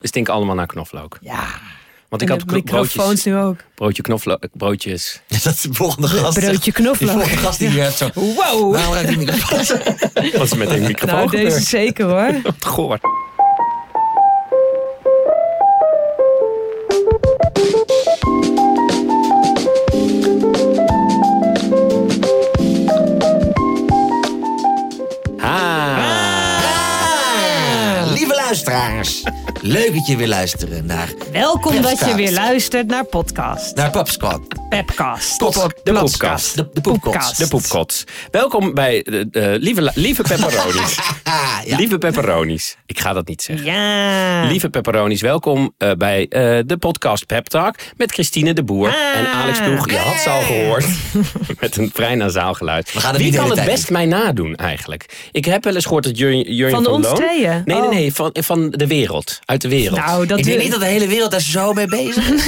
stinken allemaal naar knoflook. Ja. Want ik en had de microfoons broodjes, nu ook. broodje knoflook, broodjes. Dat is de volgende gast. Broodje Die knoflook. volgende gast die hier hebt zo... Wow. Waarom ruikt die microfoon? Was met een microfoon Nou, deze zeker hoor. Wat goor. Leuk dat je weer luisteren naar, Welkom dat je weer luistert naar podcast. naar Popsquad. Pepcast. Pop- De Pops- poepkast. De. Poepkast. De poepkots. Welkom bij de, de lieve, la- lieve pepperonis. Ah, ja. Lieve pepperonis. Ik ga dat niet zeggen. Ja. Lieve pepperonis, welkom eh, bij eh, de podcast Pep Talk met Christine de Boer Ah. en Alex Ploeg. Je had ze al gehoord met een vrij nasaal geluid. We gaan het Wie kan het best mij nadoen eigenlijk? Ik heb wel eens gehoord dat Jurjen Van van, ons Loon... tweeën? Nee, Oh. nee, nee, van, van de wereld. Uit de wereld. Nou, dat Ik denk niet dat de hele wereld daar zo mee bezig is.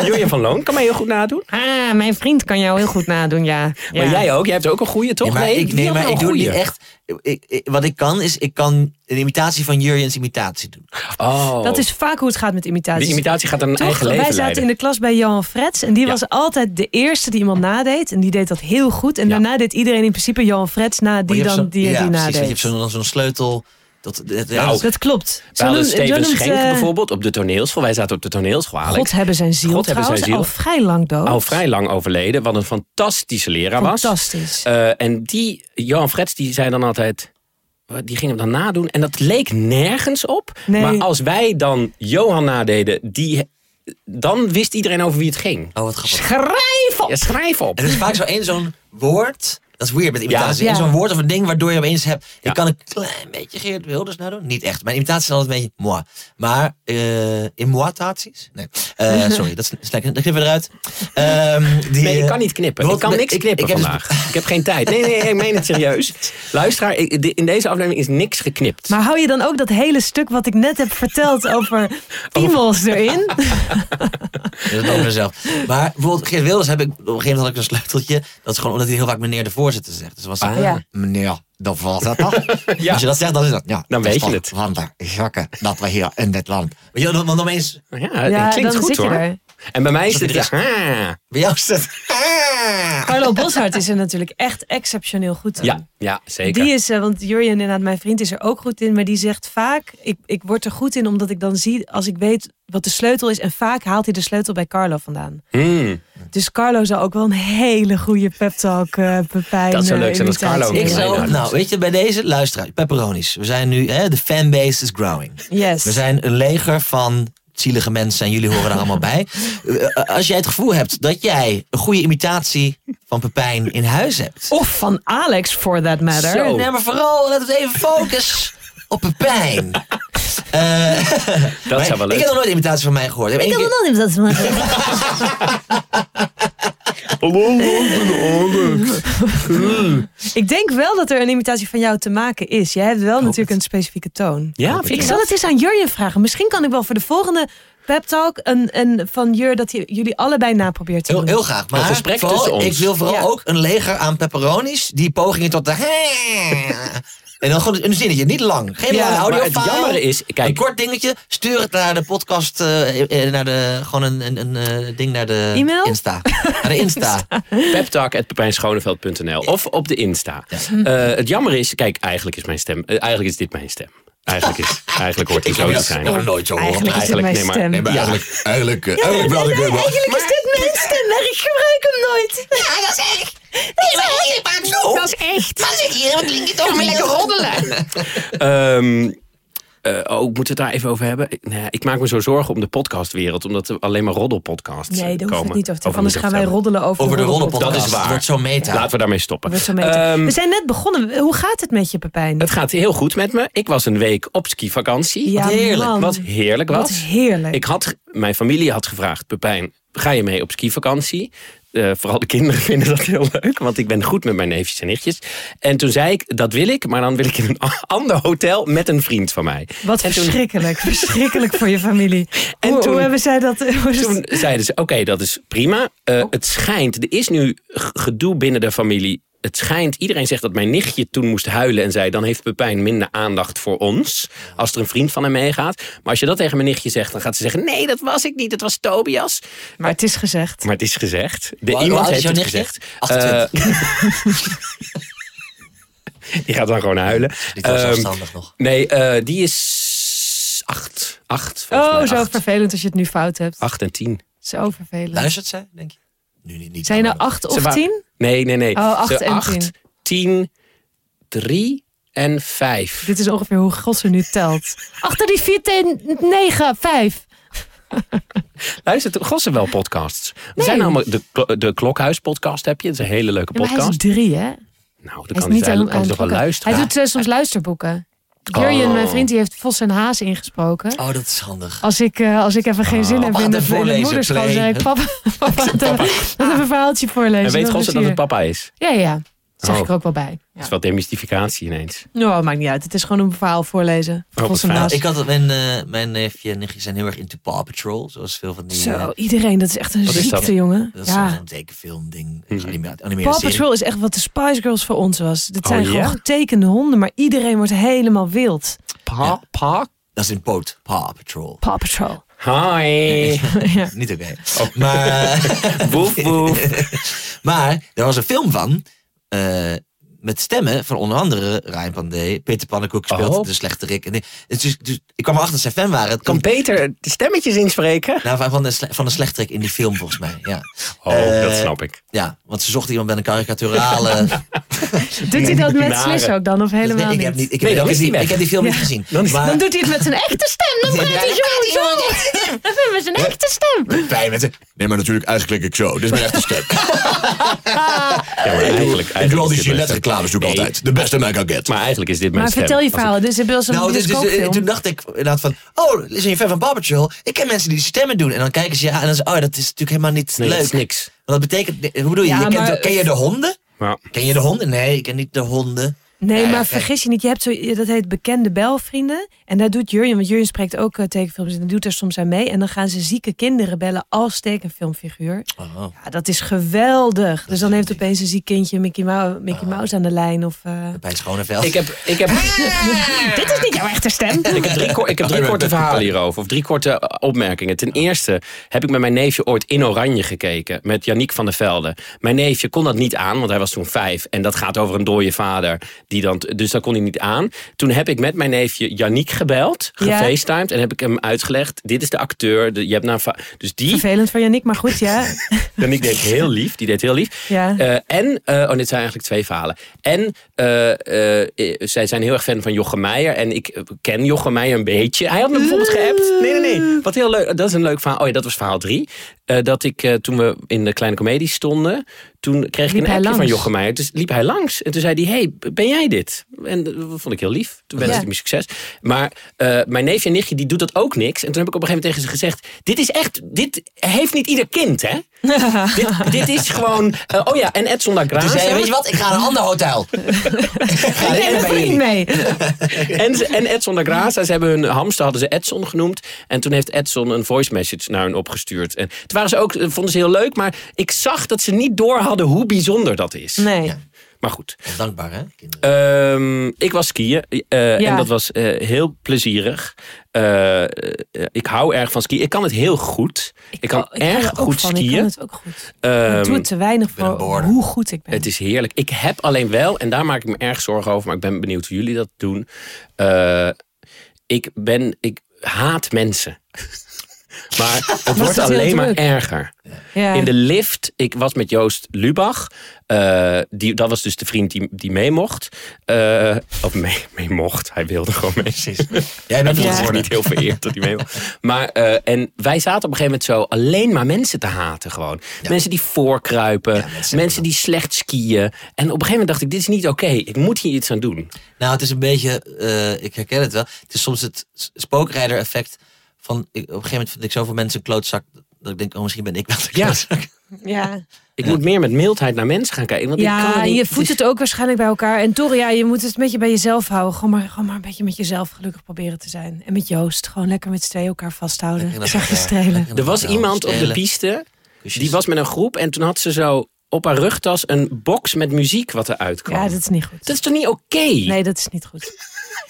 Jurjen van Loon kan mij heel goed nadoen. Ah, mijn vriend kan jou heel goed nadoen, ja. ja. Maar jij ook? Jij hebt ook een goede, toch? Nee, maar ik, nee, maar doe niet echt... Ik, ik- wat ik kan, is ik kan een imitatie van Jurjens imitatie doen. Oh. Dat is vaak hoe het gaat met imitaties. Die imitatie gaat een Toch, eigen leven wij zaten leiden. in de klas bij Johan Frets en die Ja. was altijd de eerste die iemand nadeed. En die deed dat heel goed. En Ja. daarna deed iedereen in principe Johan Frets na Maar die dan die, ja, die precies, want nadeed. Je hebt zo'n zo'n sleutel. Dat, Nou, dat- Dat klopt. We hadden Steven Schenk eh, bijvoorbeeld op de toneelschool. Wij zaten op de toneelschool, Alex. God hebben zijn ziel God hebben zijn ziel. al vrij lang dood. Al vrij lang overleden. Wat een fantastische leraar was. Fantastisch. Eh, en die, Johan Frets, die zei dan altijd... Die ging hem dan nadoen. En dat leek nergens op. Nee. Maar als wij dan Johan nadeden, die, dan wist iedereen over wie het ging. oh, wat grappig. Schrijf op! Ja, schrijf op. En er is vaak zo één zo'n woord. Dat is weird met imitatie. Ja. Zo'n woord of een ding waardoor je opeens hebt. Ja. Ik kan een klein beetje Geert Wilders nadoen. Niet echt. Mijn imitatie is altijd een beetje moi. Maar eh immoitaties? Nee. Eh, sorry, dat is. Dat knippen we eruit. Ehm, die, Nee, ik eh, kan niet knippen. Ik kan niks ik- knippen ik heb dus- vandaag. Ik heb geen tijd. Nee, nee, ik meen het serieus. Luisteraar, in deze aflevering is niks geknipt. Maar hou je dan ook dat hele stuk wat ik net heb verteld over piemels erin? Dat is over mezelf. Maar bijvoorbeeld Geert Wilders heb ik... Op een gegeven moment had ik een sleuteltje. Dat is gewoon omdat hij heel vaak meneer de voorzitter zegt. Dus was Ah. Ja. meneer de voorzitter. Ja. Als je dat zegt, dan is dat... Ja, Dan weet je toch het. Van de zakken dat we hier in dit land... Weet je, dan, dan opeens... Ja, Ja, het klinkt dan goed zit je hoor. er. En bij mij is het... is- Ah. Bij jou is het... Ah. Carlo Boshart is er natuurlijk echt exceptioneel goed in. Ja, ja, zeker. Die is, eh, want Jurjen, inderdaad, mijn vriend, is er ook goed in. Maar die zegt vaak, ik, ik word er goed in omdat ik dan zie, als ik weet wat de sleutel is. En vaak haalt hij de sleutel bij Carlo vandaan. Hmm. Dus Carlo zou ook wel een hele goede pep talk uh, Pepijn. Dat zou leuk eh, zijn als Carlo Ik zou, nou, weet je, bij deze luisteraar, pepperonis. We zijn nu, hè, de fanbase is growing. Yes. We zijn een leger van zielige mensen en jullie horen daar allemaal bij. Eh, Als jij het gevoel hebt dat jij een goede imitatie van Pepijn in huis hebt. Of van Alex, for that matter. Zo. Nee, maar vooral, laten we even focus op Pepijn. Eh, Dat zou wel Ik leuk heb nog nooit een imitatie van mij gehoord. Ik heb één keer- nog niet dat is Ik denk wel dat er een imitatie van jou te maken is. Jij hebt wel natuurlijk een specifieke toon. Ja, Ik zal het eens aan Jurjen vragen. Misschien kan ik wel voor de volgende pep talk een, een van Jur dat jullie allebei naprobeert te Heel, doen. heel graag. Maar Een gesprek vooral, tussen ons. ik wil vooral Ja. ook een leger aan pepperonis die pogingen tot de... En dan gewoon een zinnetje, niet lang. Geen Ja, lange audio maar het jammer is, kijk- een kort dingetje, stuur het naar de podcast, eh, eh, naar de, gewoon een, een, een eh, ding naar de E-mail? Insta. Naar de Insta. peptalk.pepijnschoneveld.nl of op de Insta. Eh, het jammer is, kijk, eigenlijk is mijn stem, eigenlijk is dit mijn stem. Eigenlijk, is, eigenlijk hoort hij zo te zijn. nog nooit zo horen. Eigenlijk is dit mijn nee, maar- stem. nee, maar Ja. eigenlijk, Eigenlijk, eigenlijk wel ik Eigenlijk is dit maar ik gebruik hem nooit. Ja, dat is echt. Dat is echt. Ik maak zo. Dat is echt. Maar zeg hier, wat klink je toch weer lekker roddelen. Ehm, eh, oh, ik moet het daar even over hebben. Ik- nou ja, ik maak me zo zorgen om de podcastwereld, omdat er alleen maar roddelpodcasts Nee, daar hoeft komen. het niet over te Over Anders gaan wij roddelen over, Over de roddelpodcast. Dat is waar. wordt zo meta. Laten we daarmee stoppen. Wordt zo meta. Ehm, We zijn net begonnen. Hoe gaat het met je, Pepijn? het gaat heel goed met me. Ik was een week op skivakantie. Ja, wat heerlijk. man. Wat heerlijk was. Wat heerlijk. Ik had, mijn familie had gevraagd, Pepijn, ga je mee op skivakantie? Eh, vooral de kinderen vinden dat heel leuk, want ik ben goed met mijn neefjes en nichtjes. En toen zei ik, dat wil ik, maar dan wil ik in een ander hotel met een vriend van mij. Wat en toen- verschrikkelijk. Verschrikkelijk voor je familie. En hoe, toen- hoe hebben zij dat... Toen zeiden ze, oké, dat is prima. Eh, Oh. Het schijnt, er is nu gedoe binnen de familie het schijnt, iedereen zegt dat mijn nichtje toen moest huilen en zei: dan heeft Pepijn minder aandacht voor ons. Als er een vriend van hem meegaat. Maar als je dat tegen mijn nichtje zegt, dan gaat ze zeggen: nee, dat was ik niet, dat was Tobias. Maar het is gezegd. Maar het is gezegd. De, iemand heeft het nichtje? gezegd. 28. Eh, die gaat dan gewoon huilen. Niet heel Ehm, zelfstandig nog. nee, eh, die is acht. Acht, Oh, mij. zo acht. vervelend als je het nu fout hebt. Acht en tien. Zo vervelend. Luistert zij, denk je? Nu niet. niet Zijn maar- acht of tien? Nee, nee, nee. Oh, acht Ze en acht, tien. tien, drie en vijf. Dit is ongeveer hoe God ze nu telt. Achter die vier, ten, negen, vijf. Luister, de Gossen wel podcasts. We Nee. zijn allemaal de, de Klokhuis podcast heb je. Dat is een hele leuke Ja, maar hij is podcast. drie, hè? Nou, dan Hij kan is hij, niet hij, aan, kan aan hij toch wel luisteren. Hij doet eh, soms luisterboeken. Jurjen, Oh. mijn vriend, die heeft Vos en Haas ingesproken. Oh, dat is handig. Als ik, eh, als ik even geen zin heb Papa in de, de moederschool, play. zeg ik, papa, papa, laat even, laat even een verhaaltje voorlezen. en weet dan is dat het papa is? Ja, ja. Zeg Oh. ik er ook wel bij. Ja. is wat demystificatie ineens. Nou, maakt niet uit. Het is gewoon een verhaal voorlezen. Oh. Ik had het, mijn, eh, mijn neefje en nichtje zijn heel erg into Paw Patrol. Zoals veel van die... Zo, eh, iedereen. Dat is echt een dat? ziekte, jongen. dat is Ja. zo'n tekenfilm ding. Mhm. Paw. Patrol is echt wat de Spice Girls voor ons was. Dit zijn Oh, gewoon ja? getekende honden, maar iedereen wordt helemaal wild. Pa, Ja. pa. Dat is in poot. Paw Patrol. Paw Patrol. Hi. ja. Niet oké. Oh. Maar, Woef, woef. maar er was een film van. 呃 met stemmen van onder andere Ryan Pandey. Peter Pannenkoek speelt Oh. de slechterik. En die- het is dus, dus, ik kwam erachter dat zij fan waren. Het Kan Peter de stemmetjes inspreken? nou, van, de, van de slechterik in die film volgens mij. Ja. Oh, Eh, dat snap ik. ja, want ze zochten iemand met een karikaturale... Doet hij dat met Nare. Slis ook dan of helemaal Nee, ik niet? heb, niet, ik, Nee, dan ik, die ik heb die film Ja. niet gezien. Dan is- maar, Dan doet hij het met zijn echte stem. Dan praat hij zo zo. Dan hebben we zijn echte stem. Fijn met ze. Nee, maar natuurlijk, eigenlijk ik zo. Dit is mijn echte stem. Ja, maar eigenlijk, ik doe al die Gillette. Reclames doe ik Nee, altijd. De beste man kan get. Maar eigenlijk is dit mijn Maar vertel je verhalen. Dus je wil zo'n Nou, dus, dus, eh, toen dacht ik inderdaad van... Oh, is je fan van Paw Patrol? Ik ken mensen die stemmen doen. En dan kijken ze ja en dan zeggen oh, dat is natuurlijk helemaal niet Nee, leuk. dat is niks. Want dat betekent... Hoe bedoel je? Ja, je kent, maar- de- ken je de honden? Ja. Ken je de honden? Nee, ik ken niet de honden. Nee, Ja, maar vergis je niet. Je hebt zo, dat heet bekende belvrienden. En daar doet Jurjen, want Jurjen spreekt ook eh, tekenfilms. En dan doet er soms aan mee. En dan gaan ze zieke kinderen bellen als tekenfilmfiguur. Oh. Ja, dat is geweldig. Dus dan heeft opeens een ziek kindje Mickey, Mouse, Mickey Mouse aan de lijn. Of, eh, Bij Schoneveld. Ik heb, ik heb, Dit is niet jouw echte stem. ik heb drie, ik heb drie korte verhalen hierover. Of drie korte eh, opmerkingen. Ten eerste heb ik met mijn neefje ooit in Oranje gekeken. Met Yannick van der Velde. Mijn neefje kon dat niet aan, want hij was toen vijf. En dat gaat over een dode vader. Die dan, dus dat kon hij niet aan. Toen heb ik met mijn neefje Yannick gebeld. Ja. Gefacetimed. En heb ik hem uitgelegd. Dit is de acteur. De, je hebt nou dus die, Vervelend voor Yannick, maar goed, ja. Yannick deed heel lief. Die deed heel lief. ja. Eh, en, eh, oh, dit zijn eigenlijk twee verhalen. En eh, zij zijn heel erg fan van Jochem Meijer. En ik ken Jochem Meijer een beetje. Hij had me bijvoorbeeld geappt. Nee, nee, nee. Wat heel leuk. Dat is een leuk verhaal. Oh ja, dat was verhaal drie. Eh, dat ik, eh, toen we in de kleine comedie stonden... toen kreeg Liep ik een appje van? Jochem Meijer. Dus liep hij langs. En toen zei hij, hey, ben jij dit? En dat vond ik heel lief. Toen wenste Ja. hij me succes. Maar eh, mijn neefje en nichtje, die doet dat ook niks. En toen heb ik op een gegeven moment tegen ze gezegd... dit is echt, dit heeft niet ieder kind, hè? dit, dit is gewoon... eh, oh ja, en Edson da Graça. zei weet je wat, ik ga naar een ander hotel. ga Ik er bij vriend mee. En, en Edson da Graça, ze hebben hun hamster hadden ze Edson genoemd. En toen heeft Edson een voice message naar hun opgestuurd. En toen waren ze ook, eh, vonden ze heel leuk, maar ik zag dat ze niet door hadden hoe bijzonder dat is. Nee. Ja. Maar goed. Dankbaar, hè, kinderen. Ehm, ik was skiën eh, Ja. en dat was eh, heel plezierig. Eh, ik hou erg van skiën. Ik kan het heel goed. Ik, kan erg er goed van. Ik skiën. kan het ook goed. Ehm, ik doe het te weinig voor hoe goed ik ben. Het is heerlijk. Ik heb alleen wel, en daar maak ik me erg zorgen over, maar ik ben benieuwd hoe jullie dat doen. Eh, ik ben, ik haat mensen. maar het wordt alleen maar erger. ja. In de lift, ik was met Joost Lubach. Eh, die, dat was dus de vriend die, die mee mocht. Eh, of mee, mee mocht. Hij wilde gewoon mee. Jij bent geworden. niet heel vereerd dat hij mee mocht. Maar, eh, en wij zaten op een gegeven moment zo alleen maar mensen te haten gewoon. Mensen die voorkruipen. Ja, mensen- mensen, die slecht skiën. En op een gegeven moment dacht ik, dit is niet oké. Ik moet hier iets aan doen. Nou, het is een beetje, ik herken het wel. Het is soms het spookrijder effect van, ik, op een gegeven moment vind ik zoveel mensen een klootzak, dat ik denk, oh misschien ben ik wel de Ja. klootzak. ja. Ik moet meer met mildheid naar mensen gaan kijken. Want ik kan Ja, niet- je voedt het ook waarschijnlijk bij elkaar. En toch, ja, je moet het een beetje bij jezelf houden. Gewoon maar, gewoon maar een beetje met jezelf gelukkig proberen te zijn. En met Joost, gewoon lekker met z'n tweeën elkaar vasthouden. Zachtjes strelen. Er was iemand op de piste. Kusjes. Die was met een groep en toen had ze zo op haar rugtas een box met muziek wat eruit kwam. Ja, dat is niet goed. Dat is toch niet oké? Nee, dat is niet goed.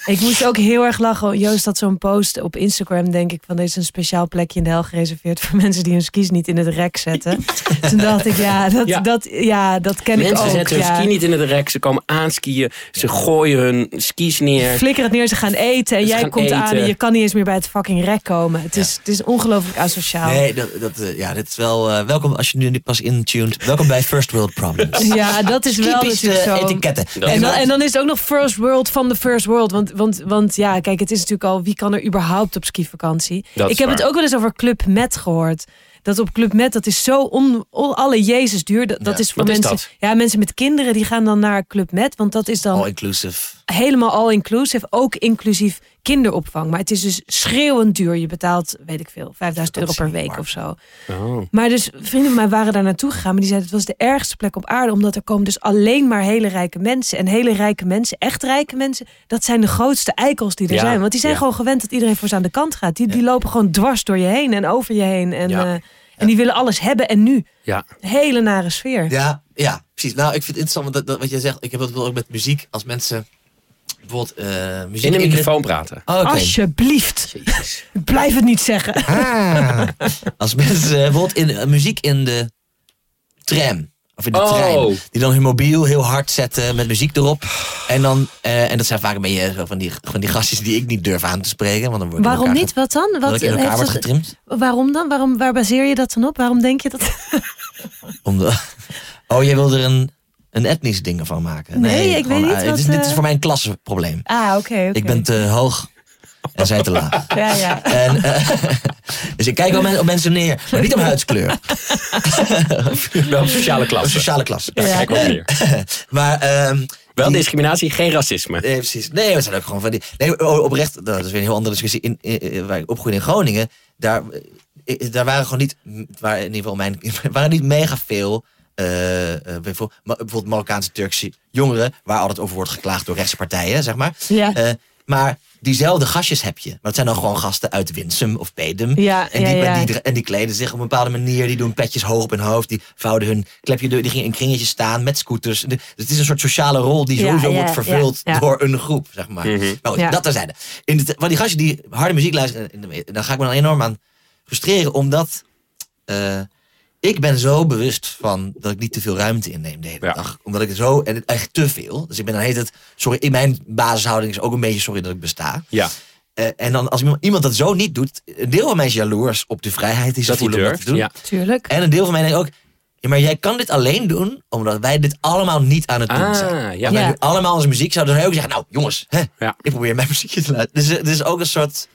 Ik moest ook heel erg lachen. Joost had zo'n post op Instagram, denk ik, van deze is een speciaal plekje in de hel gereserveerd voor mensen die hun skis niet in het rek zetten. Toen dacht ik, ja, dat, Ja. Dat, ja, dat ken ik Mensen ook. zetten hun ja. ski niet in het rek. Ze komen aanskiën. Ze gooien hun skis neer. Flikker het neer, ze gaan eten en Ze jij komt aan en je kan niet eens meer bij het fucking rek komen. Het is, het is ongelooflijk asociaal. Nee, dat, dat, eh, ja, dit is wel... eh, welkom als je nu pas intuned. Welkom bij First World Problems. Ja, dat is wel Typische natuurlijk zo. etiketten. En dan, en dan is het ook nog first world van de first world. Want, want, want ja, kijk, het is natuurlijk al... Wie kan er überhaupt op skivakantie? Dat is ik heb waar. het ook wel eens over Club Med gehoord. Dat op Club Med, dat is zo on, on- alle Jezus duur. Dat, dat is voor Wat mensen... Ja, mensen met kinderen die gaan dan naar Club Med. Want dat is dan All inclusive. Helemaal all-inclusive. Ook inclusief kinderopvang. Maar het is dus schreeuwend duur. Je betaalt, weet ik veel, 5000 euro per week waar. of zo. Oh. Maar dus vrienden van mij waren daar naartoe gegaan. Maar die zeiden het was de ergste plek op aarde. Omdat er komen dus alleen maar hele rijke mensen. En hele rijke mensen, echt rijke mensen. Dat zijn de grootste eikels die er Ja, zijn. Want die zijn ja. gewoon gewend dat iedereen voor ze aan de kant gaat. Die, die lopen gewoon dwars door je heen en over je heen. En, Ja. eh, en die willen alles hebben en nu. Ja. Hele nare sfeer. Ja, ja, precies. Nou, ik vind het interessant want dat, dat, wat jij zegt. Ik heb dat wel ook met muziek. Als mensen bijvoorbeeld eh, muziek In de microfoon praten. Oh. Alsjeblieft. Jezus. Blijf het niet zeggen. Ah. Als mensen eh, bijvoorbeeld in, eh, muziek in de tram. Of in de Oh. trein. Die dan hun mobiel heel hard zetten met muziek erop. En, dan, eh, en dat zijn vaak een beetje zo van die, van die gastjes die ik niet durf aan te spreken. Want dan worden Waarom niet? Wat dan? Wat in elkaar wordt getrimd. waarom dan? Waarom, waar baseer je dat dan op? Waarom denk je dat? Om de, oh, jij wil er een, een etnisch ding van maken? Nee, ik gewoon, weet niet eh, wat, dit, is, dit is eh, voor mij een klassenprobleem. Ah, oké. Ik ben te hoog en zij te laag. Ja, ja. En, eh, dus ik kijk wel men- op mensen neer, maar niet om huidskleur. Wel een sociale Een klasse. sociale klas. Ja, kijk ook meer. Maar ehm, Wel die- discriminatie, geen racisme. Nee, precies. Nee, we zijn ook gewoon van die. Nee, oprecht, dat is weer een heel andere discussie. In, in, waar ik opgroeide in Groningen, daar, daar waren gewoon niet, waren in ieder geval mijn, waren niet mega veel. Eh, eh, bijvoorbeeld, ma- bijvoorbeeld Marokkaanse Turkse jongeren, waar altijd over wordt geklaagd door rechtse partijen, zeg maar. Ja. Eh, maar diezelfde gastjes heb je. Maar het zijn dan gewoon gasten uit Winsum of Bedum. Ja, en, die, ja, ja. Die, en die kleden zich op een bepaalde manier. Die doen petjes hoog op hun hoofd. Die vouwen hun klepje door. Die gingen in kringetjes staan met scooters. Dus het is een soort sociale rol die Ja, sowieso ja, wordt vervuld ja, ja. door een groep, zeg maar. Mhm. Maar goed, Ja. dat terzijde. In de, want die gastjes die harde muziek luisteren, in de, dan ga ik me dan enorm aan frustreren. Omdat eh, ik ben zo bewust van dat ik niet te veel ruimte inneem de hele Ja. dag. Omdat ik zo, en het echt te veel. Dus ik ben dan heet het, sorry, in mijn basishouding is ook een beetje sorry dat ik besta. Ja. Eh, en dan als iemand- iemand dat zo niet doet, een deel van mij is jaloers op de vrijheid die ze Dat hij voelen om dat durft. te doen. Ja. Tuurlijk. En een deel van mij denkt ook, ja, maar jij kan dit alleen doen omdat wij dit allemaal niet aan het doen Ah, zijn. ja. Als wij Ja. nu allemaal onze muziek zouden, dan ook zeggen, nou jongens, hè, Ja. ik probeer mijn muziekje te luisteren. Dus het is ook een soort...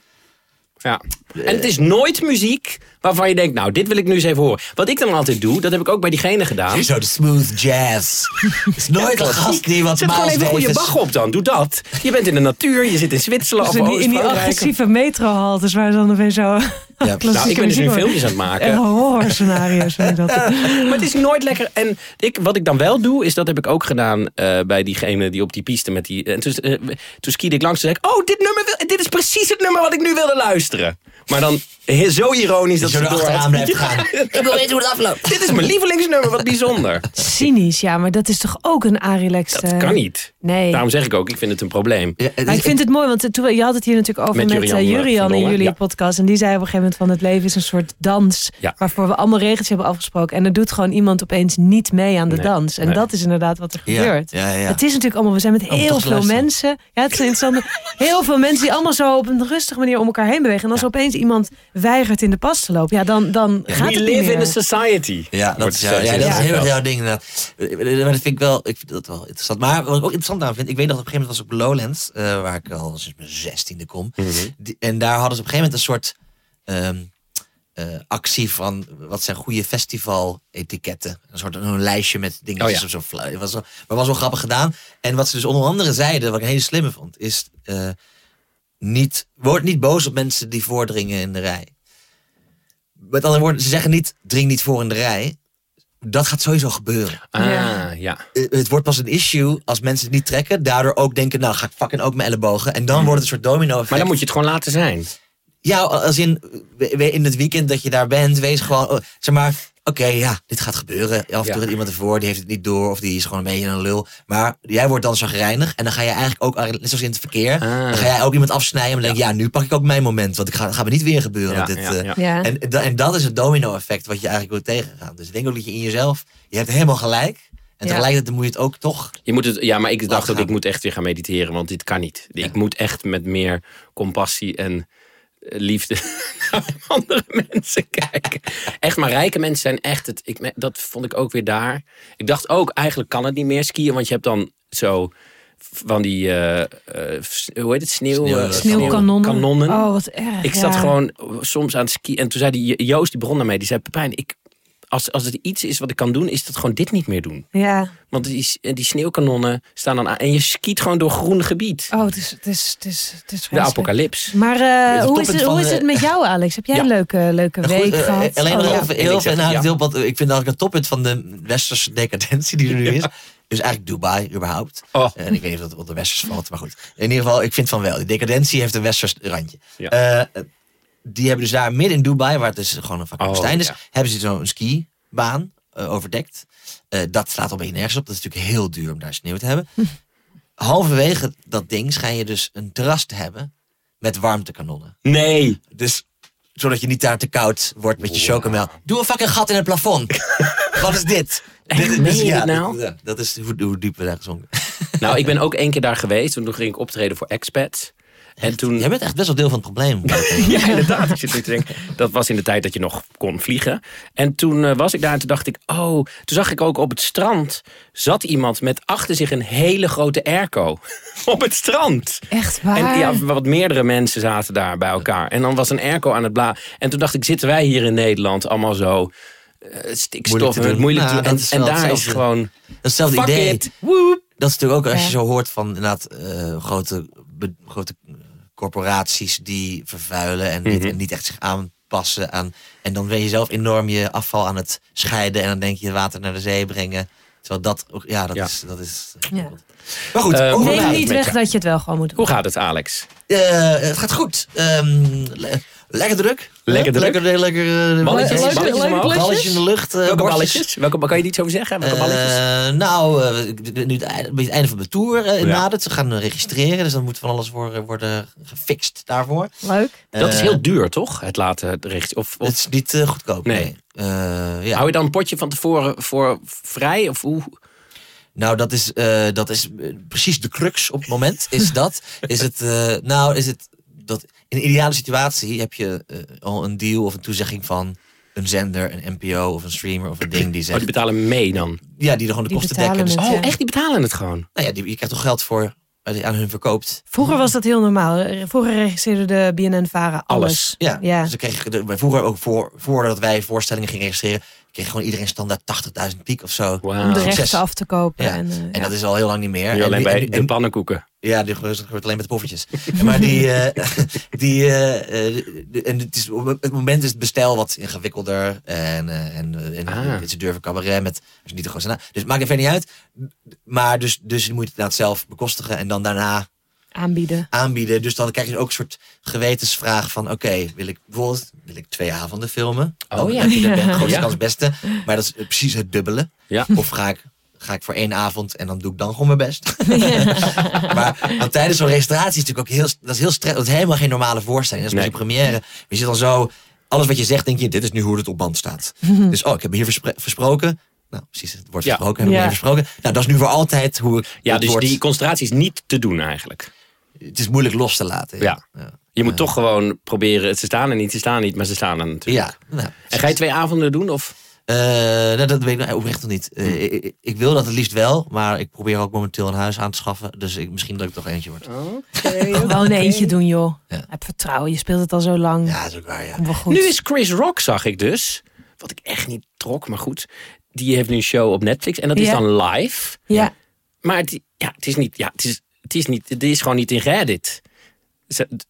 Ja. En het is nooit muziek waarvan je denkt, nou, dit wil ik nu eens even horen. Wat ik dan altijd doe, dat heb ik ook bij diegene gedaan. Zo de smooth jazz. Het is nooit een gast die wat Zet gewoon even een goede bach op dan. Doe dat. Je bent in de natuur, je zit in Zwitserland Dus of in die, in die agressieve metrohaltes waar ze dan opeens zo klassieke Nou, ik ben dus nu filmpjes aan het maken. En horrorscenario's dat. Maar het is nooit lekker. En ik, wat ik dan wel doe, is dat heb ik ook gedaan eh, bij diegene die op die piste met die. En toen, eh, toen skiede ik langs en zei ik, oh, dit nummer, wil- dit is precies het nummer wat ik nu wilde luisteren. Maar dan he- zo ironisch dat Dat je ze er door achteraan blijft gaan. Ik wil weten hoe het afloopt. Dit is mijn lievelingsnummer, wat bijzonder. Cynisch, ja, maar dat is toch ook een Arilex. Dat kan niet. Nee. Daarom zeg ik ook, ik vind het een probleem. Ja, het Maar is- ik vind het mooi, want toen, je had het hier natuurlijk over Met met, Jurian, eh, eh, Jurian in jullie ja. podcast. En die zei op een gegeven moment van het leven is een soort dans. Ja. Waarvoor we allemaal regeltjes hebben afgesproken. En er doet gewoon iemand opeens niet mee aan de Nee, dans. En nee. dat is inderdaad wat er Ja, gebeurt. ja, ja. Het is natuurlijk allemaal, we zijn met heel veel luisteren. mensen. Ja, het is interessant. heel veel mensen die allemaal zo op een rustige manier om elkaar heen bewegen. En als Ja. opeens iemand weigert in de pas te lopen, ja, dan, dan gaat We het niet live meer. in a society. Ja, dat is, ja, dat is heel erg jouw ding inderdaad. Eh, Maar dat vind ik wel, ik vind dat wel interessant. Maar wat ik ook interessant aan vind, ik weet nog op een gegeven moment was ik op Lowlands, eh, waar ik al sinds mijn zestiende kom. Mhm. Die- en daar hadden ze op een gegeven moment een soort ehm, eh, actie van wat zijn goede festival-etiketten. Een soort een lijstje met dingetjes Oh ja. of zo. was, maar was wel grappig gedaan. En wat ze dus onder andere zeiden, wat ik een hele slimme vond, is eh, niet, word niet boos op mensen die voordringen in de rij. Met andere woorden, ze zeggen niet, dring niet voor in de rij. Dat gaat sowieso gebeuren. Ah, Ja. ja. Eh, Het wordt pas een issue als mensen het niet trekken. Daardoor ook denken, nou ga ik fucking ook mijn ellebogen. En dan wordt het een soort domino effect. Maar dan moet je het gewoon laten zijn. Ja, als in, in het weekend dat je daar bent, wees gewoon, oh, zeg maar, oké, ja, dit gaat gebeuren. Af en toe gaat iemand ervoor, die heeft het niet door of die is gewoon een beetje een lul. Maar jij wordt dan zagrijnig en dan ga je eigenlijk ook, net zoals in het verkeer, Ah. dan ga jij ook iemand afsnijden en dan denk je, ja, nu pak ik ook mijn moment, want ik ga, gaat me niet weer gebeuren. Dit, ja, eh, ja. Ja. En, en dat is het domino-effect wat je eigenlijk wil tegengaan. Dus ik denk ook dat je in jezelf, je hebt helemaal gelijk. En Ja. tegelijkertijd moet je het ook toch. Je moet het, ja, maar ik dacht ook, ik moet echt weer gaan mediteren, want dit kan niet. Ik moet echt met meer compassie en liefde naar andere mensen kijken. Echt, maar rijke mensen zijn echt het. Ik, dat vond ik ook weer daar. Ik dacht ook, eigenlijk kan het niet meer skiën, want je hebt dan zo van die, eh, eh, hoe heet het, sneeuw, Sneeuw- eh, Sneeuwkanonnen. kanonnen. Oh, wat erg. Ik zat ja. gewoon soms aan het skiën. En toen zei die Joost, die begon daarmee. Die zei, Pepijn, ik, als, als het iets is wat ik kan doen, is het gewoon dit niet meer doen. Ja. Want die, die sneeuwkanonnen staan dan aan. En je skiet gewoon door groen gebied. Oh, het is, het is, het is, het is De apocalyps. Maar eh, hoe, is het, hoe van, is het eh, met jou, Alex? Heb jij Ja. een leuke, leuke Goed, week eh, gehad? alleen Oh, nog ja. heel ik zeg veel ja. deel, want ik vind eigenlijk het toppunt van de westerse decadentie die er nu is. Dus eigenlijk Dubai überhaupt. Oh. En ik weet niet of dat op de westers valt, maar goed. In ieder geval, ik vind van wel. Die decadentie heeft een westers randje. Ja. Eh, die hebben dus daar midden in Dubai, waar het dus gewoon een fucking Oh, woestijn is, ja. hebben ze zo'n skibaan eh, overdekt. Eh, dat slaat al een beetje nergens op. Dat is natuurlijk heel duur om daar sneeuw te hebben. Halverwege dat ding schijn je dus een terras te hebben met warmtekanonnen. Nee. Dus zodat je niet daar te koud wordt met je chocomel. Doe een fucking gat in het plafond. Wat is dit? Dit- dit nou? dat- ja, dat is hoe, hoe diep we daar gezonken. Nou, ik ben ook één keer daar geweest. Toen ging ik optreden voor expats. En toen... Jij bent echt best wel deel van het probleem. Ja, inderdaad. Ik zit nu te denken. Dat was in de tijd dat je nog kon vliegen. En toen eh, was ik daar en toen dacht ik, oh, toen zag ik ook op het strand zat iemand met achter zich een hele grote airco. op het strand. Echt waar? En ja, wat meerdere mensen zaten daar bij elkaar. En dan was een airco aan het bla. En toen dacht ik, zitten wij hier in Nederland allemaal zo eh, stikstof Moeilijk te en moeilijk te doen. dat En, daar is hetzelfde. gewoon, Datzelfde fuck idee. Dat is natuurlijk ook als je zo hoort van inderdaad eh, grote, be- grote corporaties die vervuilen en, niet, Mhm. en niet echt zich aanpassen aan. En dan ben je zelf enorm je afval aan het scheiden en dan denk je water naar de zee brengen. Terwijl dat ook, ja, dat Ja. is. Dat is Ja. Maar goed, Eh, hoe Neem niet weg dat je het wel gewoon moet doen. Hoe gaat het, Alex? Eh, het gaat goed. Ehm, le- lekker druk. Lekker druk? Lekker, lekker eh, Balletjes, balletjes balletjes in de lucht. eh, Welke balletjes? Welke, kan je iets over zeggen? Welke balletjes? Eh, nou, eh, ik- nu het einde, het van de tour Ja. nadert. Ze gaan registreren, dus dan moet van alles worden, worden gefixt daarvoor. Leuk. dat is heel duur, toch? Het laten richten. Of, of Het is niet goedkoop. Nee. Nee. Eh, ja. hou je dan een potje van tevoren voor vrij? Of hoe? Nou, dat is, eh, dat is precies de crux op het moment. Is dat? Is het, eh, nou, is het dat in een ideale situatie heb je eh, al een deal of een toezegging van een zender, een NPO of een streamer of een ding die Oh, zegt. die betalen mee dan? ja, die er gewoon de Die kosten dekken. Dus, het. Oh, Ja. echt? Die betalen het gewoon? nou ja, die, je krijgt toch geld voor als je aan hun verkoopt. Vroeger was dat heel normaal. Vroeger registreerde de BNN-Vara alles. Alles. Ja, Ja. dus kreeg de- vroeger ook voor, voordat wij voorstellingen gingen registreren, kreeg gewoon iedereen standaard 80.000 piek of zo. Om de rechten af te kopen. Ja. En, eh, En ja. dat is al heel lang niet meer. Nu alleen bij en- de en- pannenkoeken. Ja, die gebeurt alleen met de poffertjes. maar die, eh, die eh, eh, de- en het, is, op het moment is het bestel wat ingewikkelder. En, eh, en, en Ah. ze durven cabaret met, als je niet de grootste naam. Dus het maakt even niet uit. Maar dus, dus je moet het inderdaad zelf bekostigen en dan daarna aanbieden. aanbieden. Dus dan krijg je ook een soort gewetensvraag van, oké, wil ik bijvoorbeeld wil ik twee avonden filmen? Dan Oh ja. heb je de Ja. grootste Ja. kans beste. Maar dat is precies het dubbele. Ja. Of ga ik, ga ik voor één avond en dan doe ik dan gewoon mijn best. maar want tijdens zo'n registratie is natuurlijk ook heel, dat is heel stress. Dat is helemaal geen normale voorstelling. Dat is Nee. première. Je zit dan zo, alles wat je zegt, denk je, dit is nu hoe het op band staat. dus oh, ik heb hier verspre- versproken. Nou, precies, het wordt Ja. ik Ja. hier versproken. Nou, dat is nu voor altijd hoe ik Ja, dus die concentratie is niet te doen eigenlijk. Het is moeilijk los te laten. Ja. Je moet toch gewoon proberen. Ze staan er niet, ze staan niet, maar ze staan er natuurlijk. Ja, nou, En ga je twee avonden doen? Of? Eh, nou, dat weet ik nou oprecht nog niet. Eh, ik, ik- ik wil dat het liefst wel, maar ik probeer ook momenteel een huis aan te schaffen. Dus ik, misschien dat ik toch eentje word. Gewoon eentje doen, joh. Ja. Heb vertrouwen. Je speelt het al zo lang. Ja, dat is ook waar, ja. Wel goed. Nu is Chris Rock, zag ik dus. Wat ik echt niet trok, maar goed. Die heeft nu een show op Netflix en dat is dan live. Ja. Maar het, ja, het is niet, ja, het is, het is niet, het is gewoon niet in Reddit.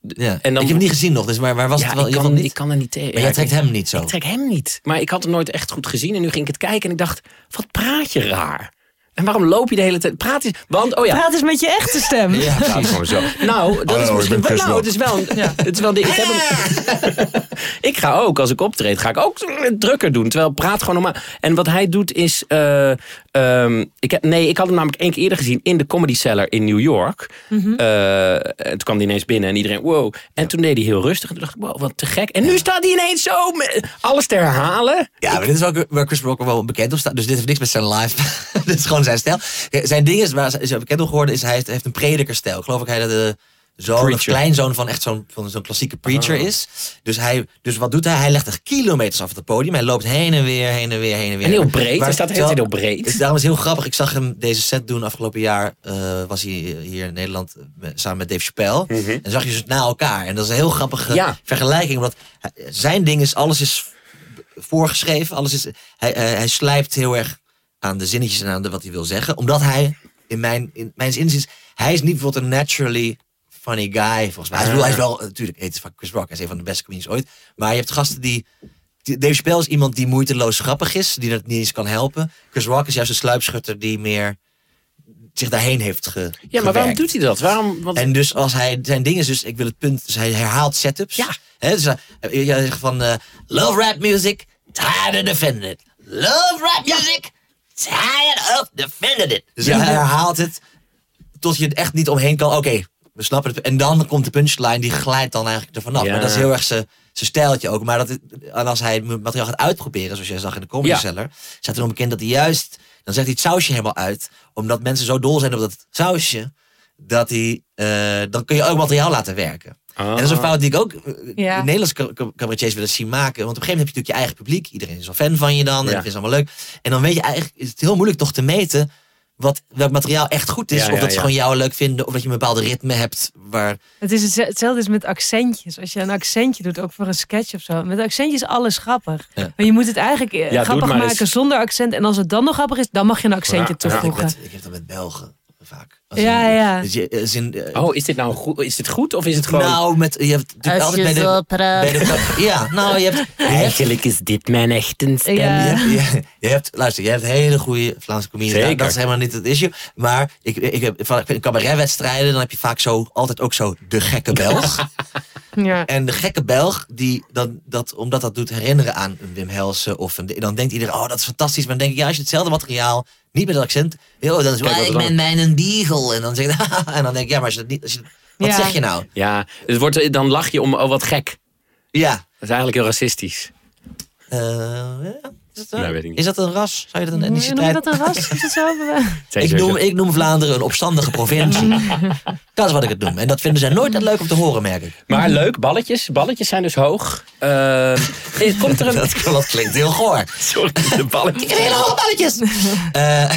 Ja. En ik heb hem niet gezien nog, dus maar waar was ja, het wel? ik, kan, het ik niet? kan er niet tegen. Maar jij trekt hem niet zo. Ik trek hem niet. Maar ik had het nooit echt goed gezien. En nu ging ik het kijken en ik dacht, wat praat je raar. En waarom loop je de hele tijd? Praat eens. Want, oh ja. Praat eens met je echte stem. Ja, Precies gewoon zo. Nou, dat is Hallo, misschien ik ben wel. Chris Nou, het is wel. Een, het is wel ding. Ik, heb hem, ik ga ook, als ik optreed, ga ik ook drukker doen. Terwijl praat gewoon normaal. En wat hij doet is. eh, ehm, ik heb, nee, ik had hem namelijk één keer eerder gezien in de Comedy Cellar in New York. Eh, en toen kwam hij ineens binnen en iedereen, wow. En toen deed hij heel rustig. En toen dacht ik, wow, wat te gek. En nu staat hij ineens zo met alles te herhalen. Ja, maar dit is ook waar Chris Rock wel bekend op staat. Dus dit heeft niks met zijn live. dit is gewoon zijn stijl. Zijn ding is, waar bekend op geworden is, hij heeft, een predikerstijl. Ik geloof ook hij dat de zoon of kleinzoon van echt zo'n van zo'n klassieke preacher is. Dus, hij, dus wat doet hij? Hij legt echt kilometers af het podium. Hij loopt heen en weer, heen en weer, heen en weer. En heel breed. Maar Hij staat heel terwijl- breed. Dus daarom is heel grappig. Ik zag hem deze set doen afgelopen jaar. eh, was hij hier in Nederland eh, samen met Dave Chappelle. En zag je ze na elkaar. En dat is een heel grappige Ja. vergelijking. Omdat zijn ding is, alles is voorgeschreven. Alles is, hij, eh, hij slijpt heel erg aan de zinnetjes en aan de, wat hij wil zeggen. Omdat hij, in mijn, in mijn inziens, hij is niet bijvoorbeeld een naturally funny guy. Volgens mij. Hij is, wel- hij is wel, natuurlijk, het is van Chris Rock. Hij is een van de beste comedians ooit. Maar je hebt gasten die... Dave Chappelle is iemand die moeiteloos grappig is. Die dat niet eens kan helpen. Chris Rock is juist een sluipschutter die meer zich daarheen heeft ge, Ja, maar waarom doet hij dat? Waarom? Want, En dus als hij, zijn ding is dus, ik wil het punt, dus hij herhaalt setups. Ja. Hè, dus hij hij zegt van, eh, love rap music, tired of defending it. Love rap music, tired of defending it. Dus Ja. hij herhaalt het tot je het echt niet omheen kan. Oké, we snappen het. En dan komt de punchline, die glijdt dan eigenlijk er vanaf. Ja. Maar dat is heel erg zijn zijn stijltje ook. Maar dat, en als hij het materiaal gaat uitproberen, zoals jij zag in de Comedy Ja. Cellar, staat er nog bekend dat hij juist, dan zegt hij het sausje helemaal uit. Omdat mensen zo dol zijn op dat sausje, dat hij, eh, dan kun je ook materiaal laten werken. Ah. En dat is een fout die ik ook eh, Ja. Nederlandse ca- ca- cabaretiers willen zien maken. Want op een gegeven moment heb je natuurlijk je eigen publiek. Iedereen is wel fan van je dan. En Ja. dat is allemaal leuk. En dan weet je eigenlijk, is het heel moeilijk toch te meten wat, welk materiaal echt goed is. Ja, of ja, dat ze ja. gewoon jou leuk vinden. Of dat je een bepaalde ritme hebt. Waar, Het is hetze- hetzelfde is met accentjes. Als je een accentje doet, ook voor een sketch of zo. Met accentjes is alles grappig. Ja. Maar je moet het eigenlijk eh, het grappig maken eens. zonder accent. En als het dan nog grappig is, dan mag je een accentje toevoegen. met, ik heb dat met Belgen vaak. Als Ja, in- ja. dus je, als in, eh, Oh, is dit nou goed? Is dit goed of is het gewoon... Nou, met, je hebt natuurlijk altijd bij de, praat. bij de... Ja, nou, je hebt... Hebt Eigenlijk is dit mijn echte stem. Ja. Je, je, je hebt, luister, je hebt hele goede Vlaamse comedians. Nou, Dat is helemaal niet het issue. Maar ik, ik heb van cabaretwedstrijden, dan heb je vaak zo, altijd ook zo de gekke Belg. Ja. en de gekke Belg, die, dat, dat, omdat dat doet herinneren aan een Wim Helsen. Of een, dan denkt iedereen, oh dat is fantastisch. Maar dan denk ik, ja, als je hetzelfde materiaal, niet met dat accent. Joh, dan is Kijk, "Wel, wat ik ben mijn een beagle. En dan zeg je, en dan denk ik, ja, maar als je dat niet, als je, wat Ja. zeg je nou? Ja, het wordt, dan lach je om, oh wat gek. Ja. Dat is eigenlijk heel racistisch. Eh, ja, Nee, weet ik niet. is dat een ras? Zou je dat een Noem je etniciteit? dat een ras? Is het zo? Zei Ik noem, ik noem Vlaanderen een opstandige provincie. dat is wat ik het noem. En dat vinden zij nooit dat leuk om te horen, merk ik. Maar leuk, balletjes. Balletjes zijn dus hoog. Eh, eh, komt er een... Dat, dat klinkt heel goor. Sorry, de balletjes. Hele hoge balletjes. Eh,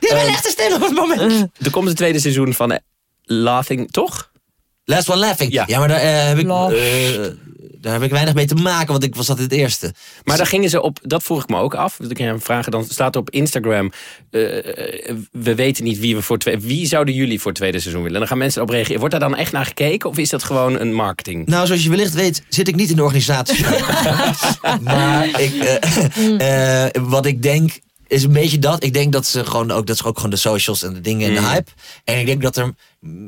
die hebben echt te stil op het moment. Er komt het tweede seizoen van eh, Laughing, toch? Last one laughing. Ja. Ja, maar daar, eh, heb ik, Love. eh, daar heb ik weinig mee te maken, want ik was dat het eerste. Maar daar gingen ze op, dat vroeg ik me ook af. Dat ik hem vragen, dan staat er op Instagram. eh, we weten niet wie we voor twee. Wie zouden jullie voor het tweede seizoen willen? En dan gaan mensen erop reageren. Wordt daar dan echt naar gekeken? Of is dat gewoon een marketing? Nou, zoals je wellicht weet, zit ik niet in de organisatie. maar ik, eh, eh, wat ik denk is een beetje dat. Ik denk dat ze gewoon ook, dat is ook gewoon de socials en de dingen en de Mm. hype. En ik denk dat er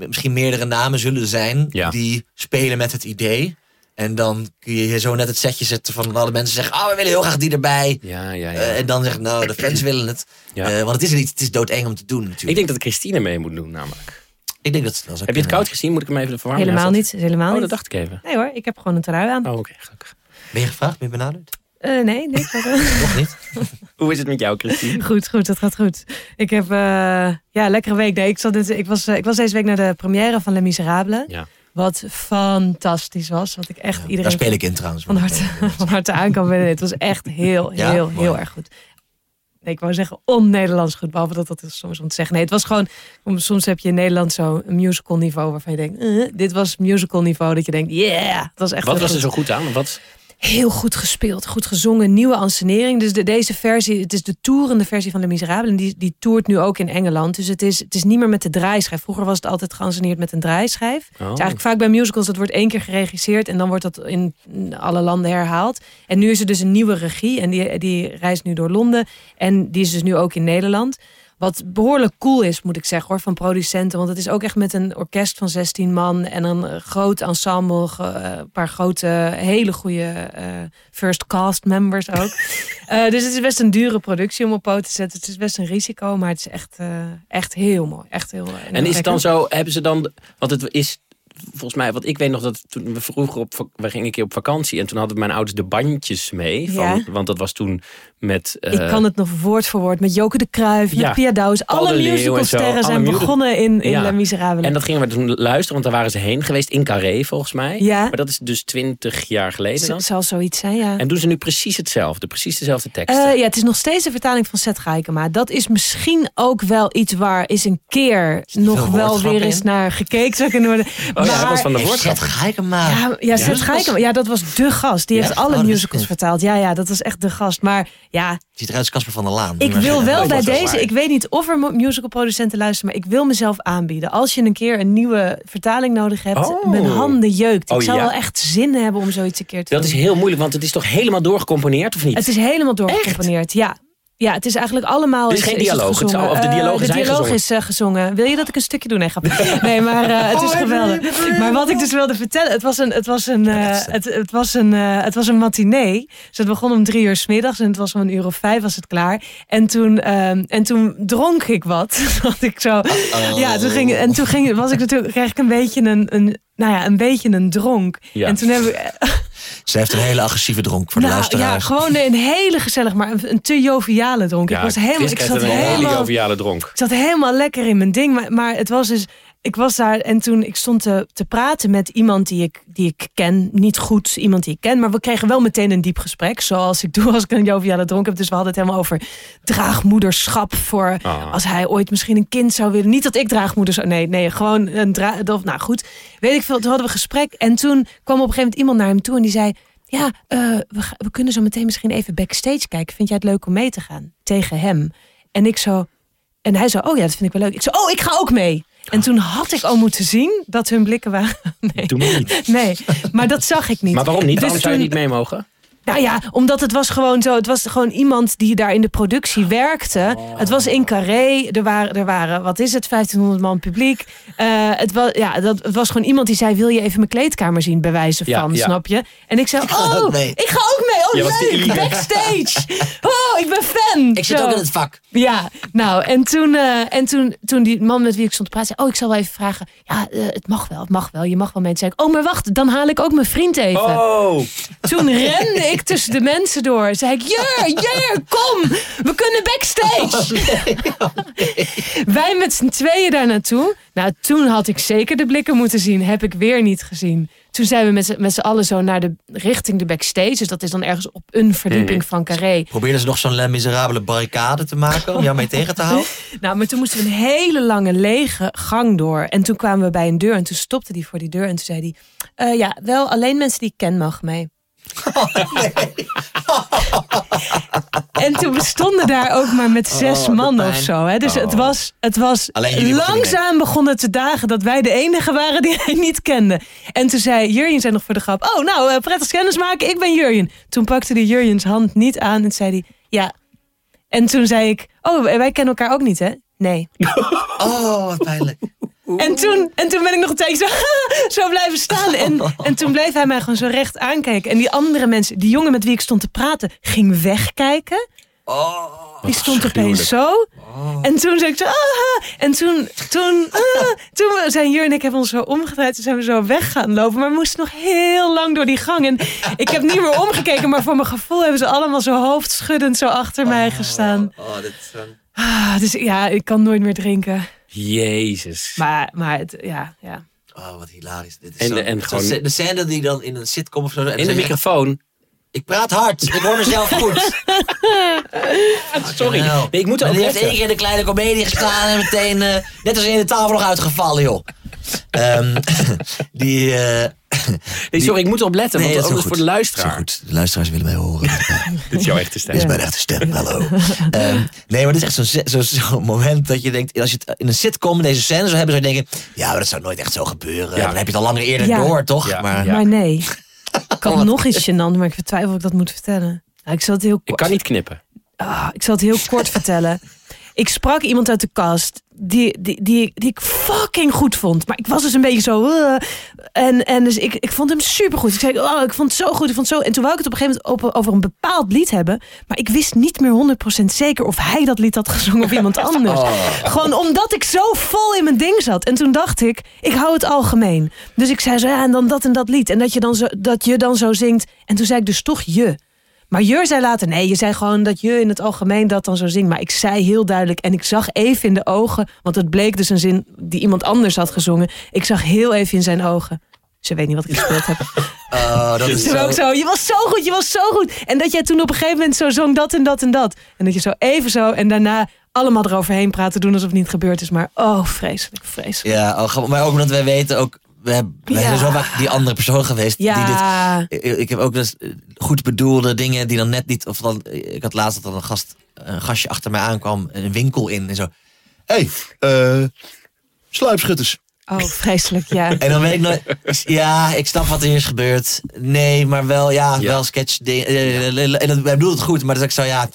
misschien meerdere namen zullen zijn Ja. die spelen met het idee. En dan kun je hier zo net het setje zetten van alle mensen zeggen, oh, we willen heel graag die erbij. Ja, ja, ja. Eh, en dan zeggen, nou, de fans willen het. Ja. Eh, want het is er niet, het is doodeng om te doen natuurlijk. ik denk dat Christine mee moet doen, namelijk. Ik denk dat het wel zou Heb je het koud gezien? Moet ik hem even verwarmen? Helemaal niet. Helemaal Oh, dat dacht ik even. Nee hoor, ik heb gewoon een trui aan. Oh, oké, gelukkig. Ben je gevraagd? Ben je benaderd? Eh, nee, nee. wat- Nog niet? Hoe is het met jou, Christine? Goed, goed, dat gaat goed. Ik heb eh, ja, lekkere week. Nee, ik, zat dit, ik, was, ik was deze week naar de première van Les Miserables. Ja. Wat fantastisch was. Wat ik echt Daar iedereen speel ik in trouwens. van harte, van harte aan kan winnen. Het was echt heel, Ja? heel, heel erg goed. Nee, ik wou zeggen on-Nederlands goed, behalve dat dat is soms om te zeggen. Nee, het was gewoon, soms heb je in Nederland zo een musical niveau waarvan je denkt, eh, dit was musical niveau dat je denkt, yeah, dat was echt Wat was er goed. zo goed aan? Wat? Heel goed gespeeld, goed gezongen, nieuwe ansenering. Dus de, deze versie, het is de toerende versie van Les Miserables. En die, die toert nu ook in Engeland. Dus het is, het is niet meer met de draaischijf. Vroeger was het altijd geanceneerd met een draaischijf. Het is eigenlijk vaak bij musicals, dat wordt één keer geregisseerd... en dan wordt dat in alle landen herhaald. En nu is er dus een nieuwe regie en die, die reist nu door Londen. En die is dus nu ook in Nederland. Wat behoorlijk cool is, moet ik zeggen hoor, van producenten. Want het is ook echt met een orkest van 16 man en een groot ensemble. eh, Een paar grote, hele goede eh, first cast members ook. Eh, dus het is best een dure productie om op poot te zetten. Het is best een risico, maar het is echt, echt heel mooi. Echt heel, En is het dan zo, hebben ze dan, want het is volgens mij, wat ik weet nog dat toen we vroeger op, we gingen een keer op vakantie en toen hadden mijn ouders de bandjes mee, van, Ja. want dat was toen met. eh, Ik kan het nog woord voor woord met Joke de Kruijf, met Ja, Pia Douws. Alle musicalsterren zijn begonnen in, in Ja. Les Miserables. En dat gingen we toen luisteren, want daar waren ze heen geweest in Carré volgens mij. Ja. Maar dat is dus twintig jaar geleden dan. Z- zal zoiets zijn, ja. En doen ze nu precies hetzelfde, precies dezelfde teksten. Eh, ja, het is nog steeds een vertaling van Seth Gaikema. Dat is misschien ook wel iets waar eens een keer nog wel weer eens naar gekeken zou kunnen worden. oh ja, dat was van de woordgrap. Seth. Ja, ja, Seth ja, dat was de gast. Die Ja, heeft alle Oh, is musicals vertaald. Ja, ja, dat was echt de gast. Maar ja, Ziet eruit als Casper van der Laan. ik wil wel dat bij deze, ik weet niet of er musicalproducenten luisteren, maar ik wil mezelf aanbieden. Als je een keer een nieuwe vertaling nodig hebt, Oh. mijn handen jeukt. Ik Oh, zou ja. wel echt zin hebben om zoiets een keer te Dat doen. is heel moeilijk, want het is toch helemaal doorgecomponeerd, of niet? Het is helemaal doorgecomponeerd, ja. Ja, het is eigenlijk allemaal. Er is geen dialoog, het is- of de Eh, dialoog is de dialoog gezongen. is eh, gezongen. Wil je dat ik een stukje doe? Nee. Nee, maar eh, het is Oh, geweldig. Maar wat ik dus wilde vertellen, het was een, het was een, eh, het, het was een, eh, het was een matinee. Dus het begon om drie uur 's middags en het was om een uur of vijf was het klaar. En toen, ehm, en toen dronk ik wat. Dat ik zo. Ja, toen ging, en toen ging, was ik natuurlijk, kreeg ik een beetje een, een, nou ja, een beetje een dronk. Ja. En toen heb ik, Ze heeft een hele agressieve dronk voor de nou, ja, luisteraars. gewoon een hele gezellig, maar een, een te joviale dronk. ik was helemaal, Chris ik zat een hele helemaal, joviale dronk. ik zat helemaal lekker in mijn ding. Maar, maar het was dus, ik was daar en toen ik stond te, te praten met iemand die ik, die ik ken. Niet goed iemand die ik ken, maar we kregen wel meteen een diep gesprek. Zoals ik doe als ik een joviale dronk heb. Dus we hadden het helemaal over draagmoederschap. Voor Ah. als hij ooit misschien een kind zou willen. Niet dat ik draagmoeder zou, nee, nee, gewoon een dra of, Nou goed, weet ik veel. Toen hadden we gesprek en toen kwam op een gegeven moment iemand naar hem toe en die zei... Ja, eh, we, we kunnen zo meteen misschien even backstage kijken. Vind jij het leuk om mee te gaan? Tegen hem. En ik zo... En hij zo, oh ja, dat vind ik wel leuk. Ik zo, oh, ik ga ook mee. En toen had ik al moeten zien dat hun blikken waren... Nee, Doe maar niet. nee maar dat zag ik niet. Maar waarom niet? Dus Waarom zou je niet mee mogen? Nou ja, omdat het was gewoon zo. Het was gewoon iemand die daar in de productie werkte. Het was in Carré. Er waren, er waren wat is het, 1500 man publiek. Eh, het, was, ja, dat, het was gewoon iemand die zei: Wil je even mijn kleedkamer zien? Bij wijze van, ja. snap je? En ik zei: ga ook Oh, mee. ik ga ook mee. Oh, leuk. Backstage. Oh, ik ben fan. Ik zit Zo. ook in het vak. Ja, nou, en toen, eh, en toen, toen die man met wie ik stond te praten zei... oh, ik zal wel even vragen. Ja, eh, het mag wel, het mag wel. Je mag wel zei ik, oh, maar wacht, dan haal ik ook mijn vriend even. Oh, Toen rende ik tussen de mensen door. Zei ik, Jur, Jur, kom, we kunnen backstage. Wij met z'n tweeën daar naartoe. Nou, toen had ik zeker de blikken moeten zien. Heb ik weer niet gezien. Toen zijn we met z'n- allen zo naar de richting de backstage. Dus dat is dan ergens op een verdieping van Carré. Probeerden ze nog zo'n Miserabele barricade te maken om jou mee tegen te houden? Nou, maar toen moesten we een hele lange lege gang door. En toen kwamen we bij een deur en toen stopte die voor die deur. En toen zei hij, "Eh, ja, wel alleen mensen die ik ken mogen mee. en toen we stonden daar ook maar met zes Oh, man pijn. of zo. Hè. Dus het was, het was langzaam begonnen te dagen dat wij de enige waren die hij niet kende. En toen zei Jurjen zei nog voor de grap, oh nou, eh, prettig kennis maken, ik ben Jurjen. Toen pakte hij Jurjens hand niet aan en zei hij, ja. En toen zei ik, oh, wij kennen elkaar ook niet hè? Nee. Oh, wat pijnlijk. En toen, en toen ben ik nog een tijdje zo, zo blijven staan. En, en toen bleef hij mij gewoon zo recht aankijken. En die andere mensen, die jongen met wie ik stond te praten, ging wegkijken. Oh, Die stond opeens zo. En toen zei ik zo, ah, en toen, toen, ah, toen zijn Jur en ik hebben ons zo omgedraaid. Toen zijn we zo weg gaan lopen. Maar we moesten nog heel lang door die gang. En ik heb niet meer omgekeken. Maar voor mijn gevoel hebben ze allemaal zo hoofdschuddend zo achter mij gestaan. Oh, dit is Ah, dus ja, ik kan nooit meer drinken. Jezus. Maar, maar het, ja, ja. Oh, wat hilarisch. Dit is En- zo- en zo- gewoon- De scène die dan in een sitcom of zo... en In de microfoon. Ik praat hard. Ik hoor mezelf goed. Sorry. Nee, ik moet er En ook die heeft één keer in de kleine komedie gestaan en meteen, eh, net als in de tafel nog uitgevallen, joh. Ehm, die, eh, Nee, sorry, ik moet erop letten, nee, want dat is voor de luisteraar. Goed. De luisteraars willen mij horen. Dit is jouw echte stem. Dit is mijn echte stem, hallo. Ehm, nee, maar dit is echt zo'n zo, zo'n moment dat je denkt... als je het in een sitcom deze scène zou hebben... zou je denken, ja, maar dat zou nooit echt zo gebeuren. Ja. Dan heb je het al langer eerder Ja. door, toch? Ja. Maar Ja. Maar nee. Ik had nog iets gênant, maar ik betwijfel of ik dat moet vertellen. Nou, ik zal het heel Ik kan niet knippen. Ah, ik zal het heel kort vertellen. Ik sprak iemand uit de kast die, die, die, die ik fucking goed vond. Maar ik was dus een beetje zo... uh, en, en dus ik, ik vond hem supergoed. Ik zei, oh, ik vond het zo goed, ik vond het zo... En toen wou ik het op een gegeven moment over, over een bepaald lied hebben. Maar ik wist niet meer 100% zeker of hij dat lied had gezongen of iemand anders. Gewoon omdat ik zo vol in mijn ding zat. En toen dacht ik, ik hou het algemeen. Dus ik zei zo, ja, en dan dat en dat lied. En dat je dan zo, dat je dan zo zingt. En toen zei ik dus toch je. Maar Jur zei later, nee, je zei gewoon dat je in het algemeen dat dan zo zingt. Maar ik zei heel duidelijk en ik zag even in de ogen, want het bleek dus een zin die iemand anders had gezongen. Ik zag heel even in zijn ogen. Ze weet niet wat ik gespeeld heb. Oh, dat is Toen zo... ook zo, je was zo goed, je was zo goed. En dat jij toen op een gegeven moment zo zong dat en dat en dat. En dat je zo even zo en daarna allemaal eroverheen praten, doen alsof het niet gebeurd is. Maar oh, vreselijk, vreselijk. Ja, oh, maar ook omdat wij weten ook... We, hebben, Ja. zijn zo vaak die andere persoon geweest. Die dit, Ja, ik, ik heb ook dus eh, goed bedoelde dingen die dan net niet... Of dan, ik had laatst dat er een, gast, een gastje achter mij aankwam. Een winkel in en zo... Hé, hey, eh, sluipschutters. oh, vreselijk, ja. En dan weet ik nooit... Ja, ik snap wat er hier is gebeurd. Nee, maar wel, ja, Ja. wel sketch dingen. En dat, wij bedoelt het goed, maar dat ik zo, ja...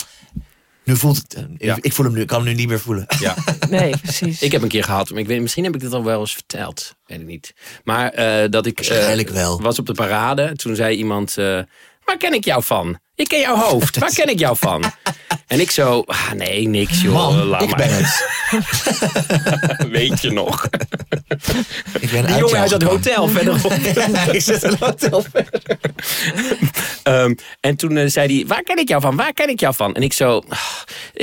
Nu voelt het... eh, Ja. Ik voel hem nu, ik kan hem nu niet meer voelen. Ja. Nee, precies. Ik heb een keer gehad, maar ik weet, misschien heb ik dit al wel eens verteld. Weet ik niet. Maar eh, dat ik eh, Waarschijnlijk wel. was op de parade. Toen zei iemand, eh, waar ken ik jou van? Ik ken jouw hoofd. Waar ken ik jou van? En ik zo, ah, nee, niks joh. Man, laat ik maar. ben het. Weet je nog? Ik ben Die uit jongen uit dat hotel verderop. ik zit in een hotel verder. Ehm, en toen eh, zei hij, waar ken ik jou van? Waar ken ik jou van? En ik zo, ah,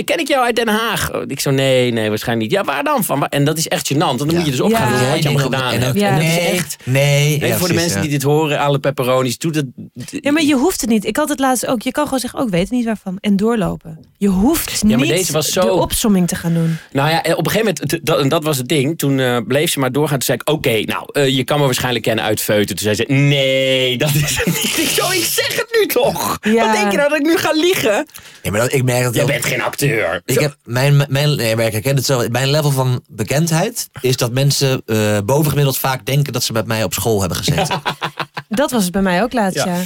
ken ik jou uit Den Haag? Oh, Ik zo, nee, nee, waarschijnlijk niet. Ja, waar dan van? En dat is echt gênant. Want dan moet je dus opgaan Ja. wat je allemaal gedaan En hebt. ook- Ja. En dat nee, is echt... Nee, Nee, ja, voor de mensen ja. die dit horen, alle pepperonis, doe dat. Ja, maar je hoeft het niet. Ik had het laatst ook. Je kan gewoon zeggen, ook oh, ik weet niet waarvan. En doorlopen. Je hoeft maar niet deze was zo- de opsomming te gaan doen. Nou ja, op een gegeven moment, dat, en dat was het ding. Toen eh, bleef ze maar doorgaan. Toen zei ik, oké, nou, eh, je kan me waarschijnlijk kennen uit Feuten. Toen zei ze, nee, dat is het niet. Ik zo, ik zeg het nu toch. Ja. Wat denk je nou dat ik nu ga liegen? Ja, maar dat, ik merk dat ook- bent geen acteur. Ik heb mijn, mijn, nee, maar ik herken het zo. Mijn level van bekendheid is dat mensen eh bovengemiddeld vaak denken dat ze met mij op school hebben gezeten. Dat was het bij mij ook laatst, Ja. ja.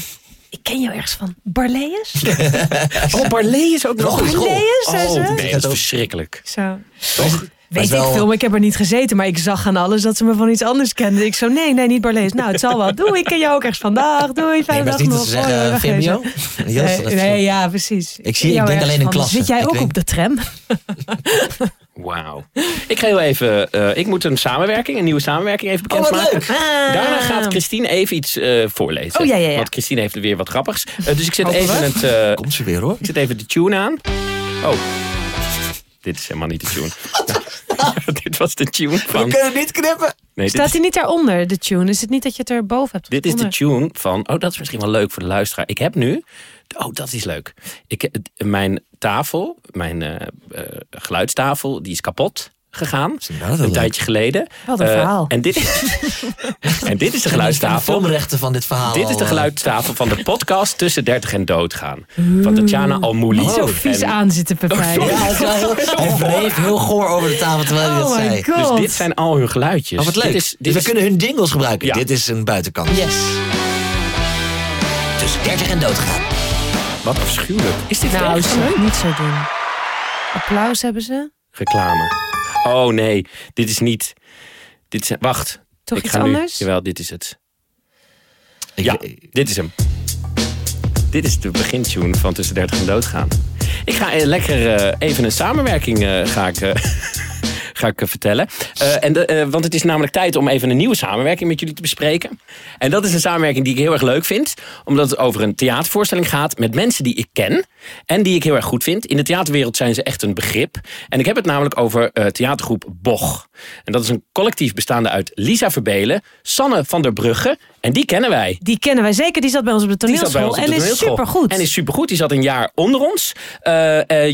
Ik ken jou ergens van. Barleus? Oh, Barley is ook nog zei Oh, nee, dat is verschrikkelijk. Zo. Toch? Weet wel- ik veel, maar ik heb er niet gezeten. Maar ik zag aan alles dat ze me van iets anders kenden. Ik zo, nee, nee, niet Barlees. Nou, het zal wel. Doei, ik ken jou ook ergens vandaag. Doei, Nee, fijne maar dag nog. ze. Yes, Nee, nee, ja, precies. Ik zie- ik denk alleen in klassen. Zit jij Ik ook denk- op de tram? Wauw. Ik ga heel even, eh, ik moet een samenwerking, een nieuwe samenwerking even Oh, wat bekendmaken. leuk. Daarna gaat Christine even iets eh, voorlezen. Oh, ja, ja, ja. Want Christine heeft weer wat grappigs. Eh, dus ik zet Hopen even we. het... eh, Komt ze weer hoor. Ik zet even de tune aan. Oh. Dit is helemaal niet de tune. dit was de tune van. We kunnen niet knippen. Nee, Staat is, hij niet daaronder, de tune? Is het niet dat je het er boven hebt? dit is de tune van. Oh, dat is misschien wel leuk voor de luisteraar. Ik heb nu. Oh, dat is leuk. Ik, heb- mijn tafel, mijn eh, eh, geluidstafel, die is kapot gegaan. Een leuk. tijdje geleden. Wat een Eh, verhaal. En dit is, en dit is de De geluidstafel. filmrechten van dit verhaal. Dit is de eh, geluidstafel van de podcast Tussen 30 en Doodgaan. Van Tatjana Almouli. Niet zo Oh, vies en- aan zitten, Pepijn. Ja, heel, hij wreef heel goor over de tafel terwijl hij Oh dat zei. Dus dit zijn al hun geluidjes. Oh, wat leuk. Dit is, dit dus we is- kunnen hun jingles gebruiken. Ja. Dit is een buitenkant. Yes. Tussen 30 en doodgaan. Wat afschuwelijk. Is dit Nou, echt zo, niet zo doen. Applaus hebben ze. reclame? Oh nee, dit is niet. Dit is, wacht. Toch ik iets ga nu. anders? Jawel, dit is het. Ik- Ja, dit is hem. Dit is de begintune van Tussen 30 en Doodgaan. Ik ga eh, lekker eh, even een samenwerking eh, ga ik, eh, ga ik eh, vertellen. Eh, en de, eh, want het is namelijk tijd om even een nieuwe samenwerking met jullie te bespreken. En dat is een samenwerking die ik heel erg leuk vind. Omdat het over een theatervoorstelling gaat met mensen die ik ken. En die ik heel erg goed vind. In de theaterwereld zijn ze echt een begrip. En ik heb het namelijk over eh, theatergroep Boch. En dat is een collectief bestaande uit Lisa Verbelen, Sanne van der Brugge. En die kennen wij. Die kennen wij zeker. Die zat bij ons op de toneelschool. ons op de en is supergoed. En is supergoed. Die zat een jaar onder ons.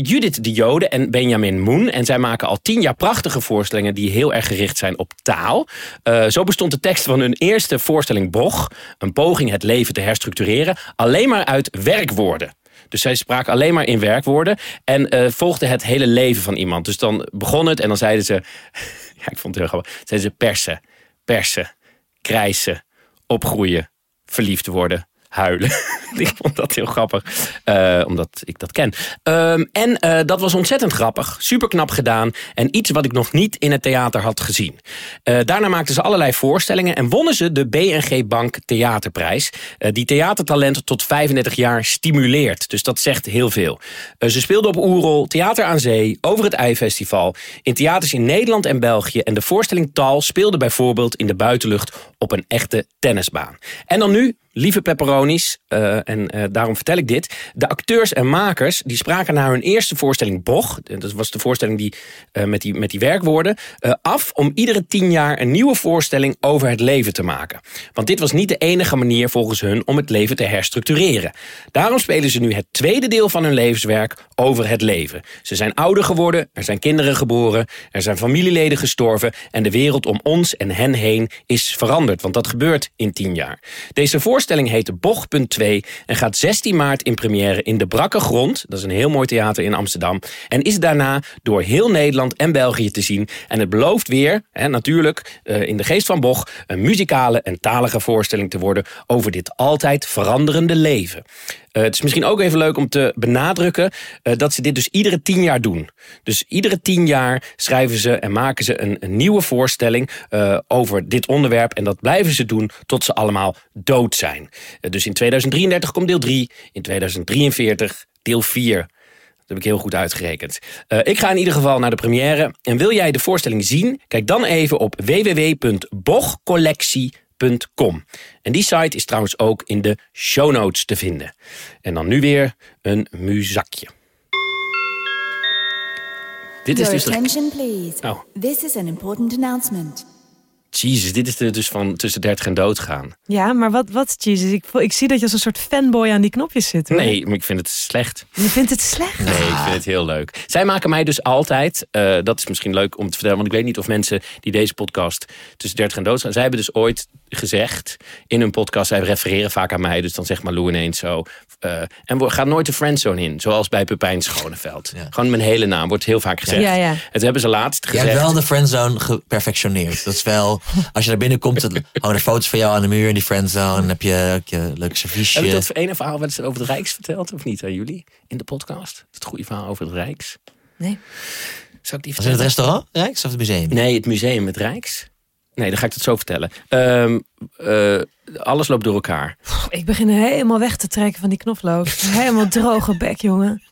Judith de Jode en Benjamin Moen. En zij maken al tien jaar prachtige voorstellingen die heel erg gericht zijn op taal. Eh, zo bestond de tekst van hun eerste voorstelling Boch. Een poging het leven te herstructureren. Alleen maar uit werkwoorden. Dus zij spraken alleen maar in werkwoorden. En eh volgden het hele leven van iemand. Dus dan begon het en dan zeiden ze... Ja, ik vond het heel grappig. Zeiden ze persen, persen, krijsen, opgroeien, verliefd worden, huilen. ik vond dat heel grappig, uh, omdat ik dat ken. Um, en uh, dat was ontzettend grappig, super knap gedaan en iets wat ik nog niet in het theater had gezien. Uh, daarna maakten ze allerlei voorstellingen en wonnen ze de BNG Bank Theaterprijs, die theatertalent tot 35 jaar stimuleert. Dus dat zegt heel veel. ze speelden op Oerol, Theater aan Zee, over het Eifestival, in theaters in Nederland en België en de voorstelling Tal speelde bijvoorbeeld in de buitenlucht op een echte tennisbaan. En dan nu lieve pepperonis, uh, en uh, daarom vertel ik dit. De acteurs en makers die spraken na hun eerste voorstelling Boch, dat was de voorstelling die, uh, met, die, met die werkwoorden, af om iedere tien jaar een nieuwe voorstelling over het leven te maken. Want dit was niet de enige manier volgens hun om het leven te herstructureren. Daarom spelen ze nu het tweede deel van hun levenswerk over het leven. Ze zijn ouder geworden, er zijn kinderen geboren, er zijn familieleden gestorven en de wereld om ons en hen heen is veranderd. Want dat gebeurt in tien jaar. Deze voorstelling voorstelling heet Boch.2 en gaat 16 maart in première in de Brakke Grond. Dat is een heel mooi theater in Amsterdam. En is daarna door heel Nederland en België te zien. En het belooft weer, hè, natuurlijk, uh, in de geest van Boch... een muzikale en talige voorstelling te worden... over dit altijd veranderende leven. Uh, het is misschien ook even leuk om te benadrukken uh, dat ze dit dus iedere tien jaar doen. Dus iedere tien jaar schrijven ze en maken ze een, nieuwe voorstelling over dit onderwerp. En dat blijven ze doen tot ze allemaal dood zijn. Dus in 2033 komt deel 3, in 2043 deel 4. Dat heb ik heel goed uitgerekend. Uh, ik ga in ieder geval naar de première. En wil jij de voorstelling zien? Kijk dan even op www.bochcollectie.nl en die site is trouwens ook in de show notes te vinden. En dan nu weer een muzakje. Dit is dus attention, please. Oh. This is an important announcement. Jezus, dit is dus van tussen 30 en dood gaan. Ja, maar wat, wat Jezus? Ik, ik zie dat je als een soort fanboy aan die knopjes zit. Hoor. Nee, maar ik vind het slecht. Je vindt het slecht? Nee, ik vind het heel leuk. Zij maken mij dus altijd, uh, dat is misschien leuk om te vertellen, want ik weet niet of mensen die deze podcast tussen 30 en dood gaan, zij hebben dus ooit gezegd in hun podcast, zij refereren vaak aan mij, dus dan zegt Malou ineens zo. Uh, en we gaan nooit de friendzone in, zoals bij Pepijn Schoneveld. Ja. Gewoon mijn hele naam wordt heel vaak gezegd. Ja, ja. Het hebben ze laatst gezegd. Je hebt wel de friendzone geperfectioneerd. Dat is wel, als je naar binnen komt, dan hangen foto's van jou aan de muur in die friendzone. Dan heb je, je een leuk serviesje. Heb je dat ene verhaal wat over het Rijks verteld, of niet aan jullie in de podcast? Het goede verhaal over het Rijks. Nee. Zou ik die Was het het restaurant Rijks of het museum? Nee, het museum het Rijks. Nee, dan ga ik het zo vertellen. Um, uh, alles loopt door elkaar. Ik begin helemaal weg te trekken van die knoflook. helemaal droge bek, jongen.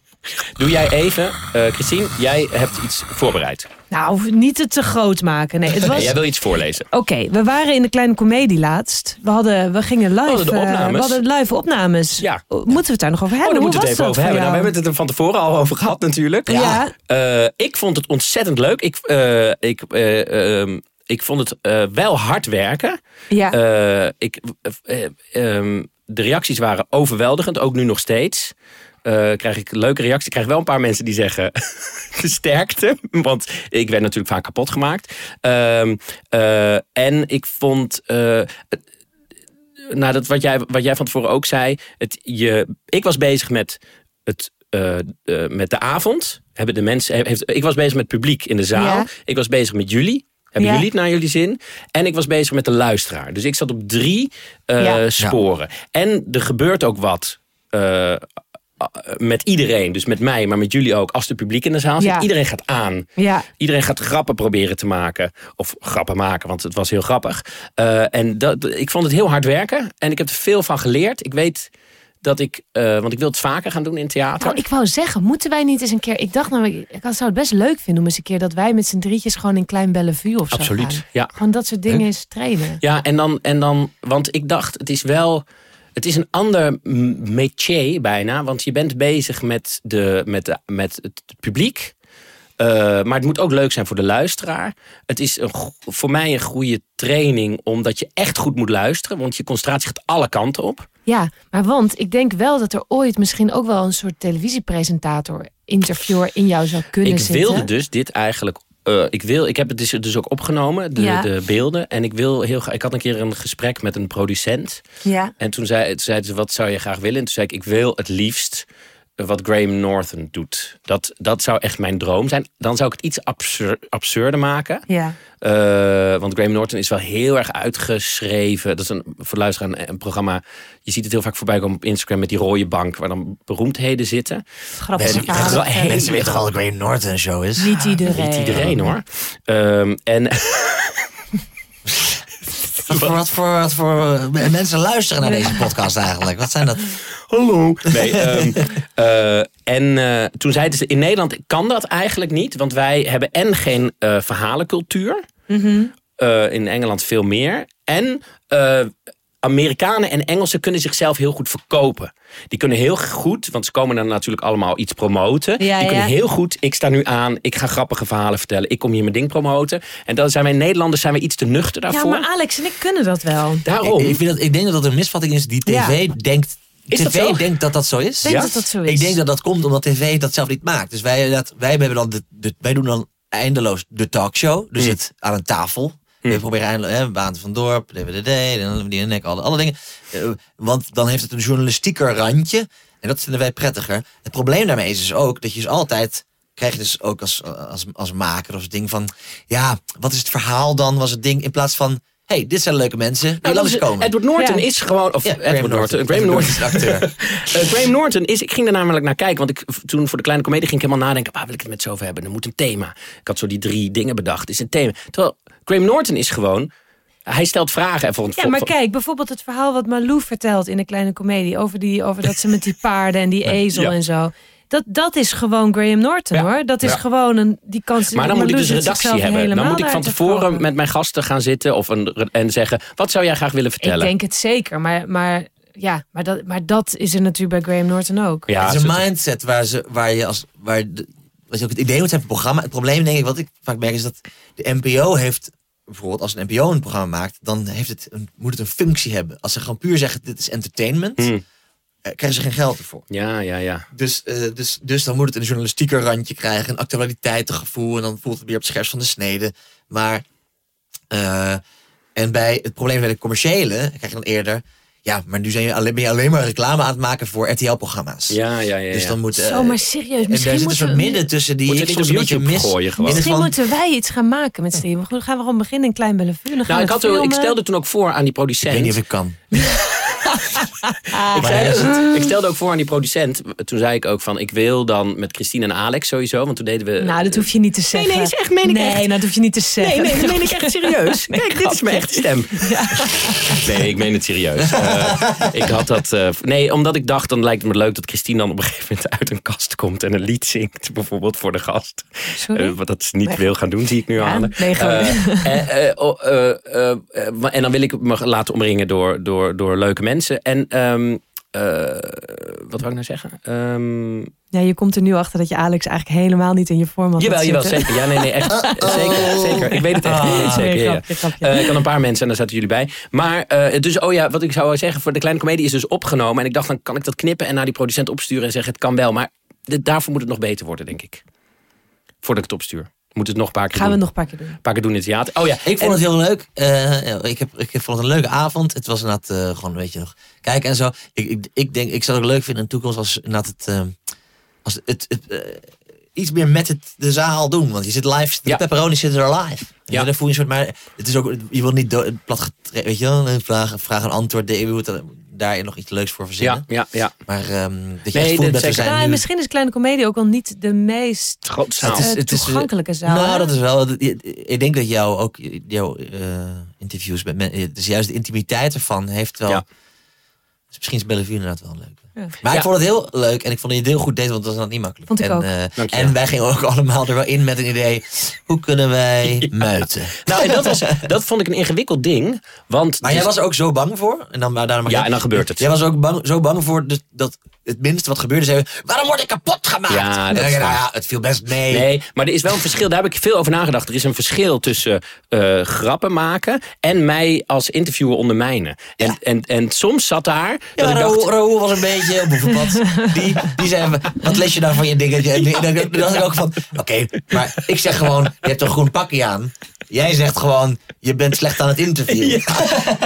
Doe jij even, uh, Christine, jij hebt iets voorbereid. Nou, niet het te groot maken. Nee, het was... Nee, jij wil iets voorlezen. Oké, okay, we waren in de kleine komedie laatst. We, hadden, we gingen live. We hadden, de opnames. Uh, we hadden live opnames. Ja. Moeten we het daar nog over hebben? Oh, daar moeten we het even over hebben. Nou, we hebben het er van tevoren al over gehad natuurlijk. Ja. ja. Uh, ik vond het ontzettend leuk. Ik, ik ehm, ik vond het uh, wel hard werken. Ja. Uh, ik, uh, um, de reacties waren overweldigend, ook nu nog steeds. krijg ik leuke reacties. Ik krijg wel een paar mensen die zeggen sterkte. Want ik werd natuurlijk vaak kapot gemaakt. Ehm, en ik vond... nou, dat wat jij, wat jij van tevoren ook zei. Het, je, ik was bezig met het met de avond. Hebben de mensen, heeft, ik was bezig met publiek in de zaal. Ja. Ik was bezig met jullie. Hebben jullie het naar jullie zin? En ik was bezig met de luisteraar. Dus ik zat op drie uh, ja. sporen. En er gebeurt ook wat uh, met iedereen. Dus met mij, maar met jullie ook. Als de publiek in de zaal zit. Ja. Iedereen gaat aan. Ja. Iedereen gaat grappen proberen te maken. Of grappen maken, want het was heel grappig. Uh, en dat, ik vond het heel hard werken. En ik heb er veel van geleerd. Ik weet dat ik, uh, want ik wil het vaker gaan doen in theater. Nou, ik wou zeggen, moeten wij niet eens een keer. Ik dacht namelijk, ik zou het best leuk vinden om eens een keer dat wij met z'n drietjes gewoon in Klein Bellevue of zo. Absoluut. Gaan. Ja. Gewoon dat soort dingen eens trainen. Ja, en dan, en dan, want ik dacht, het is wel. Het is een ander métier bijna, want je bent bezig met, de, met, de, met het publiek. Uh, maar het moet ook leuk zijn voor de luisteraar. Het is een, voor mij een goede training, omdat je echt goed moet luisteren. Want je concentratie gaat alle kanten op. Ja, maar want ik denk wel dat er ooit misschien ook wel een soort televisiepresentator, interviewer in jou zou kunnen ik zitten. Ik wilde dus dit eigenlijk. Uh, ik, wil, ik heb het dus, dus ook opgenomen, de, Ja. de beelden. En ik, wil heel, ik had een keer een gesprek met een producent. Ja. En toen zei, toen zeiden ze, wat zou je graag willen? En toen zei ik, ik wil het liefst wat Graham Norton doet. Dat, dat zou echt mijn droom zijn. Dan zou ik het iets absur absurder maken. Ja. Uh, want Graham Norton is wel heel erg uitgeschreven. Dat is een, voor luisteraar een, een, programma. Je ziet het heel vaak voorbij komen op Instagram met die rode bank. Waar dan beroemdheden zitten. Grappig. Mensen weten toch al dat Graham Norton een show is? Niet iedereen. Niet iedereen hoor. Um, en... Wat voor, wat, voor, wat voor mensen luisteren naar deze podcast eigenlijk? Wat zijn dat? Hallo. Nee, um, uh, en uh, toen zeiden ze, in Nederland kan dat eigenlijk niet. Want wij hebben en geen uh, verhalencultuur. Mm -hmm. in Engeland veel meer. En Amerikanen en Engelsen kunnen zichzelf heel goed verkopen. Die kunnen heel goed, want ze komen dan natuurlijk allemaal iets promoten. Ja, die kunnen ja. heel goed, ik sta nu aan, ik ga grappige verhalen vertellen. Ik kom hier mijn ding promoten. En dan zijn wij Nederlanders zijn we iets te nuchter daarvoor. Ja, maar Alex en ik kunnen dat wel. Daarom. Ik, ik, vind dat, ik denk dat dat een misvatting is die tv Ja. denkt... Is dat TV zo? denkt dat dat zo is. Ik denk Ja? dat dat zo is. Ik denk dat dat komt omdat tv dat zelf niet maakt. Dus wij, dat, wij, hebben dan de, de- wij doen dan eindeloos de talkshow. Dus Mm. zit aan een tafel. We proberen hè, Baan van Dorp, DWDD, die en alle, alle dingen. Eh, want dan heeft het een journalistieker randje. En dat vinden wij prettiger. Het probleem daarmee is dus ook dat je dus altijd... krijg je dus ook als, als, als maker of ding van... ja, wat is het verhaal dan, was het ding... in plaats van, hey, dit zijn leuke mensen, die Nou, laat eens komen. Edward Norton Ja. is gewoon. Of Ja, Edward Graham Norton. Norton. Graham Norton is acteur. Graham Norton is, ik ging er namelijk naar kijken, want ik toen voor de kleine komedie ging ik helemaal nadenken, waar wil ik het met zoveel hebben? Er moet een thema. Ik had zo die drie dingen bedacht. Is een thema. Terwijl Graham Norton is gewoon, hij stelt vragen en voor Ja, maar kijk, bijvoorbeeld het verhaal wat Malou vertelt in de kleine komedie. Over, die, over dat ze met die paarden en die ezel Ja. en zo. Dat, dat is gewoon Graham Norton Ja. hoor. Dat is Ja. gewoon een. Die kans, Maar dan moet ik dus redactie hebben. Dan moet ik van tevoren met mijn gasten gaan zitten of een, en zeggen: wat zou jij graag willen Ik vertellen? denk het zeker, maar, maar, ja, maar, dat, maar dat is er natuurlijk bij Graham Norton ook. ja, het is een mindset waar, ze, waar je als. Waar de, wat je ook het idee moet hebben van het programma. Het probleem, denk ik, wat ik vaak merk, is dat de NPO heeft. Bijvoorbeeld, als een NPO een programma maakt, dan heeft het een, moet het een functie hebben. Als ze gewoon puur zeggen: dit is entertainment, Hmm. Eh, krijgen ze geen geld ervoor. ja, ja, ja. Dus, eh, dus, dus dan moet het een journalistieker randje krijgen, een actualiteitengevoel. En dan voelt het weer op het scherpst van de snede. Maar. eh, en bij het probleem bij de commerciële krijg je dan eerder. Ja, maar nu zijn je alleen, ben je alleen maar reclame aan het maken voor RTL-programma's. Ja, ja, ja. Dus ja. dan moet. eh, Zo, maar serieus, en misschien zit een moeten soort we- midden tussen die ik soms een beetje mis. gooien gewoon? Misschien van- moeten wij iets gaan maken met Steven. Goed, gaan we gewoon beginnen in Klein Bellevue. Nou, ik, had, ik stelde toen ook voor aan die Ik producent. weet niet of ik kan. Ik, zei, ik stelde ook voor aan die producent. Toen zei ik ook van, ik wil dan met Christine en Alex sowieso. Want toen deden we... Nou, dat hoef je niet te zeggen. nee, is echt, meen ik nee, echt. nou, dat hoef je niet te zeggen. Nee, nee, dat meen ik echt serieus. Kijk, dit is mijn echte stem. Nee, ik meen het serieus. Eh, ik had dat... eh, nee, omdat ik dacht, dan lijkt het me leuk dat Christine dan op een gegeven moment uit een kast komt en een lied zingt. Bijvoorbeeld voor de gast. Sorry? Eh, wat dat ze niet wil gaan doen, zie ik nu Ja, aan. nee, gewoon- Eh, eh, eh, oh, en dan wil ik me laten omringen door, door, door leuke mensen. En ehm, eh, wat wou ik nou zeggen? Ehm, Ja, je komt er nu achter dat je Alex eigenlijk helemaal niet in je vorm had Jawel, jawel, zeker. Ja, nee, nee, echt. Zeker, zeker. Ik weet het echt. Ah. zeker, Nee, ja. grapje, grapje. Eh, ik had een paar mensen en daar zaten jullie bij. Maar, eh, dus, oh ja, wat ik zou zeggen, voor de kleine komedie is dus opgenomen. En ik dacht, dan kan ik dat knippen en naar die producent opsturen en zeggen, het kan wel. Maar de- daarvoor moet het nog beter worden, denk ik. Voordat ik het opstuur. Moet het nog een paar keer Gaan we doen. nog een paar keer doen. Een paar keer doen in het theater. Oh ja, Ik vond en- het heel leuk. Eh, ja, ik, heb, ik vond het een leuke avond. Het was inderdaad eh, gewoon, weet je nog, kijken en zo. Ik, ik, ik denk, ik zou het ook leuk vinden in de toekomst als inderdaad het, eh, als het, het, eh, iets meer met het, de zaal doen. Want je zit live, de Ja. pepperoni zit er live. Ja. Dan voel je een soort, maar het is ook, je wil niet do- plat weet je wel, een vraag, vraag en antwoord. Je moet er- daarin nog iets leuks voor verzinnen. ja, ja, ja. Maar ehm, dat je Nee, echt voelt dat we zijn Nou, nu... misschien is Kleine Komedie ook wel niet de meest zaal. Het is- eh, is, toegankelijke zaal. Nou, hè? dat is wel. Ik denk dat jou ook jouw eh, interviews met mensen, dus juist de intimiteit ervan heeft wel. Ja. Dus misschien is Bellevue inderdaad wel leuk. Ja. Maar Ja. ik vond het heel leuk en ik vond dat je het heel goed deed, want dat was dan niet makkelijk. Vond ik en, ook. eh, en wij gingen ook allemaal er wel in met een idee. Hoe kunnen wij muiten? Nou, en dat, was, dat vond ik een ingewikkeld ding. Want Maar jij dus- was er ook zo bang voor. En dan, maar daarom Ja, en dan gebeurt het. Jij was ook bang, zo bang voor dat het minste wat gebeurde, zei waarom word ik kapot gemaakt? Ja, dat nou ja, het viel best mee. Nee, maar er is wel een verschil. Daar heb ik veel over nagedacht. Er is een verschil tussen eh, grappen maken en mij als interviewer ondermijnen. En, Ja. en, en soms zat daar dat Ja, ik Raoul, dacht... Raoul was een beetje op oefenpad. Die, die zei, wat lees je nou van je dingetje? En dan dacht ik ook van, oké, maar ik zeg gewoon, je hebt een groen pakje aan. Jij zegt gewoon, je bent slecht aan het interviewen.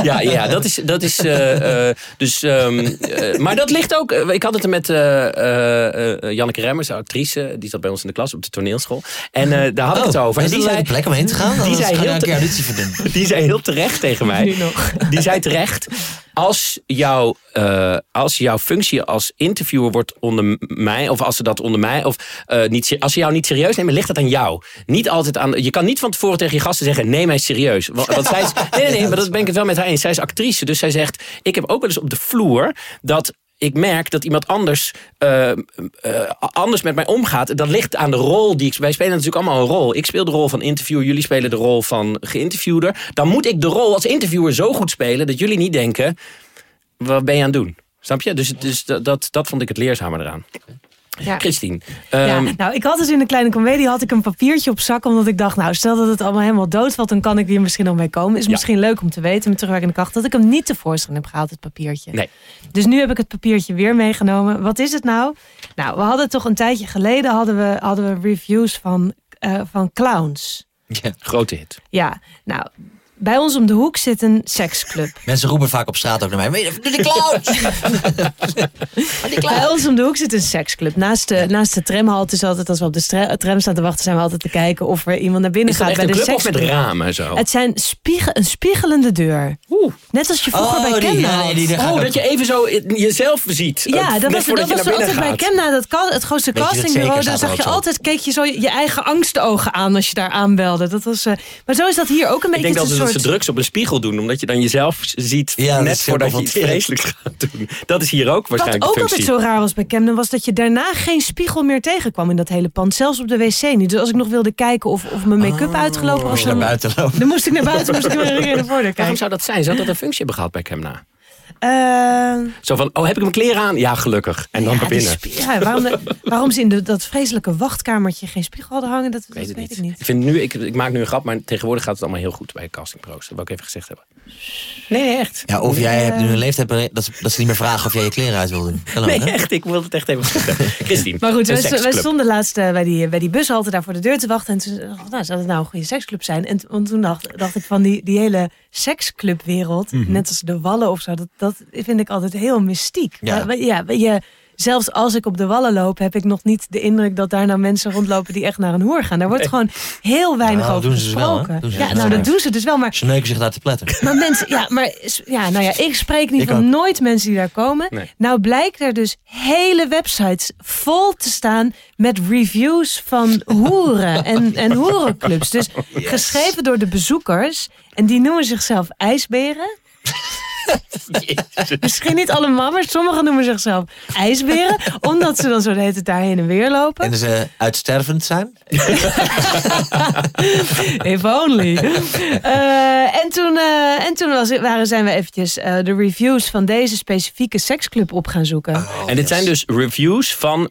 Ja, ja, dat is. Dat is uh, uh, dus, um, uh, maar dat ligt ook. ik had het er met Janneke Remmers, de actrice. Die zat bij ons in de klas op de toneelschool. En daar had ik het oh, over. Is die zei, plek om heen te gaan? Die zei, heel te, die zei heel terecht tegen mij. Die zei terecht als, jouw uh, als jouw functie als interviewer wordt onder mij, of als ze dat onder mij, of uh, niet, als ze jou niet serieus nemen, ligt dat aan jou. Niet altijd aan. Je kan niet van tevoren tegen je gasten zeggen: neem mij serieus. Zij nee, nee, nee, maar dat ben ik het wel met haar eens. Zij is actrice, dus zij zegt: ik heb ook wel eens op de vloer dat ik merk dat iemand anders, uh, uh, anders met mij omgaat. Dat ligt aan de rol die ik. Wij spelen natuurlijk allemaal een rol. Ik speel de rol van interviewer, jullie spelen de rol van geïnterviewder. Dan moet ik de rol als interviewer zo goed spelen dat jullie niet denken: wat ben je aan het doen? Snap je? Dus, dat, dat, dat vond ik het leerzame eraan. Ja. Christine. Ja, ehm, nou, ik had dus in de kleine comedie had ik een papiertje op zak. Omdat ik dacht, nou, stel dat het allemaal helemaal doodvalt. Dan kan ik hier misschien nog mee komen. Is misschien leuk om te weten met terugwerkende kracht. Dat ik hem niet tevoorschijn heb gehaald, het papiertje. Nee. Dus nu heb ik het papiertje weer meegenomen. Wat is het nou? Nou, we hadden toch een tijdje geleden hadden we, hadden we reviews van, uh, van clowns. Ja, grote hit. Ja, nou, bij ons om de hoek zit een seksclub. Mensen roepen vaak op straat ook naar mij. Doe die clowns! Bij ons om de hoek zit een seksclub. Naast de, naast de tramhalte is altijd, als we op de tram staan te wachten, zijn we altijd te kijken of er iemand naar binnen gaat. bij de club of met ramen zo? Het zijn spiegel, een spiegelende deur. Oeh. Net als je vroeger oh, bij Kemna Oh, dat je even zo jezelf ziet. Ja, dat was, dat was altijd bij Kemna, dat, het grootste castingbureau. Daar zag je altijd, keek je zo je eigen angstogen aan als je daar aanbelde. Dat was, uh, maar zo is dat hier ook een beetje. Ik denk ze drugs op een spiegel doen, omdat je dan jezelf ziet net voordat je iets vreselijks gaat doen. Dat is hier ook waarschijnlijk Wat ook altijd zo raar was bij Camden, was dat je daarna geen spiegel meer tegenkwam in dat hele pand. Zelfs op de wc niet. Dus als ik nog wilde kijken of, of mijn make-up oh, uitgelopen was, dan, naar buiten lopen. dan moest ik naar buiten, moest ik weer naar voren kijken. Waarom zou dat zijn? Zou dat een functie hebben gehad bij Camna? Uh, Zo van, oh, heb ik mijn kleren aan? Ja, gelukkig. En dan ja, naar binnen. Ja, waarom, waarom ze in de, dat vreselijke wachtkamertje geen spiegel hadden hangen, dat, weet, weet ik niet. Ik, vind nu, ik, ik, maak nu een grap, maar tegenwoordig gaat het allemaal heel goed bij castingpro's. Dat wil ik even gezegd hebben. Nee, nee, echt. Ja, of jij hebt nu een leeftijd dat ze, dat ze niet meer vragen of jij je kleren uit wil doen. nee, echt. Ik wil het echt even zeggen. Christine. Maar goed, we, stonden laatst uh, bij, die, bij die bushalte daar voor de deur te wachten. En toen nou, zou het nou een goede seksclub zijn? En want toen dacht, dacht ik van die, die hele seksclubwereld, mm -hmm. net als de wallen of zo, dat, dat vind ik altijd heel mystiek. Ja. ja, je, zelfs als ik op de wallen loop, heb ik nog niet de indruk dat daar nou mensen rondlopen die echt naar een hoer gaan. Daar wordt gewoon heel weinig nou, over dus gesproken. Dus ja, nou dat doen ze dus wel. Maar, ze neuken zich daar te pletten. Maar mensen, ja, maar ja, nou ja, ik spreek niet van nooit mensen die daar komen. Nou blijkt er dus hele websites vol te staan met reviews van hoeren en, en hoerenclubs. Dus geschreven door de bezoekers. En die noemen zichzelf ijsberen. Misschien niet allemaal, maar sommigen noemen zichzelf ijsberen. omdat ze dan zo de hele daar heen en weer lopen. En ze uitstervend zijn? If only. Uh, en toen, uh, en toen was, waren, zijn we eventjes uh, de reviews van deze specifieke seksclub op gaan zoeken. Oh, en dit zijn dus reviews van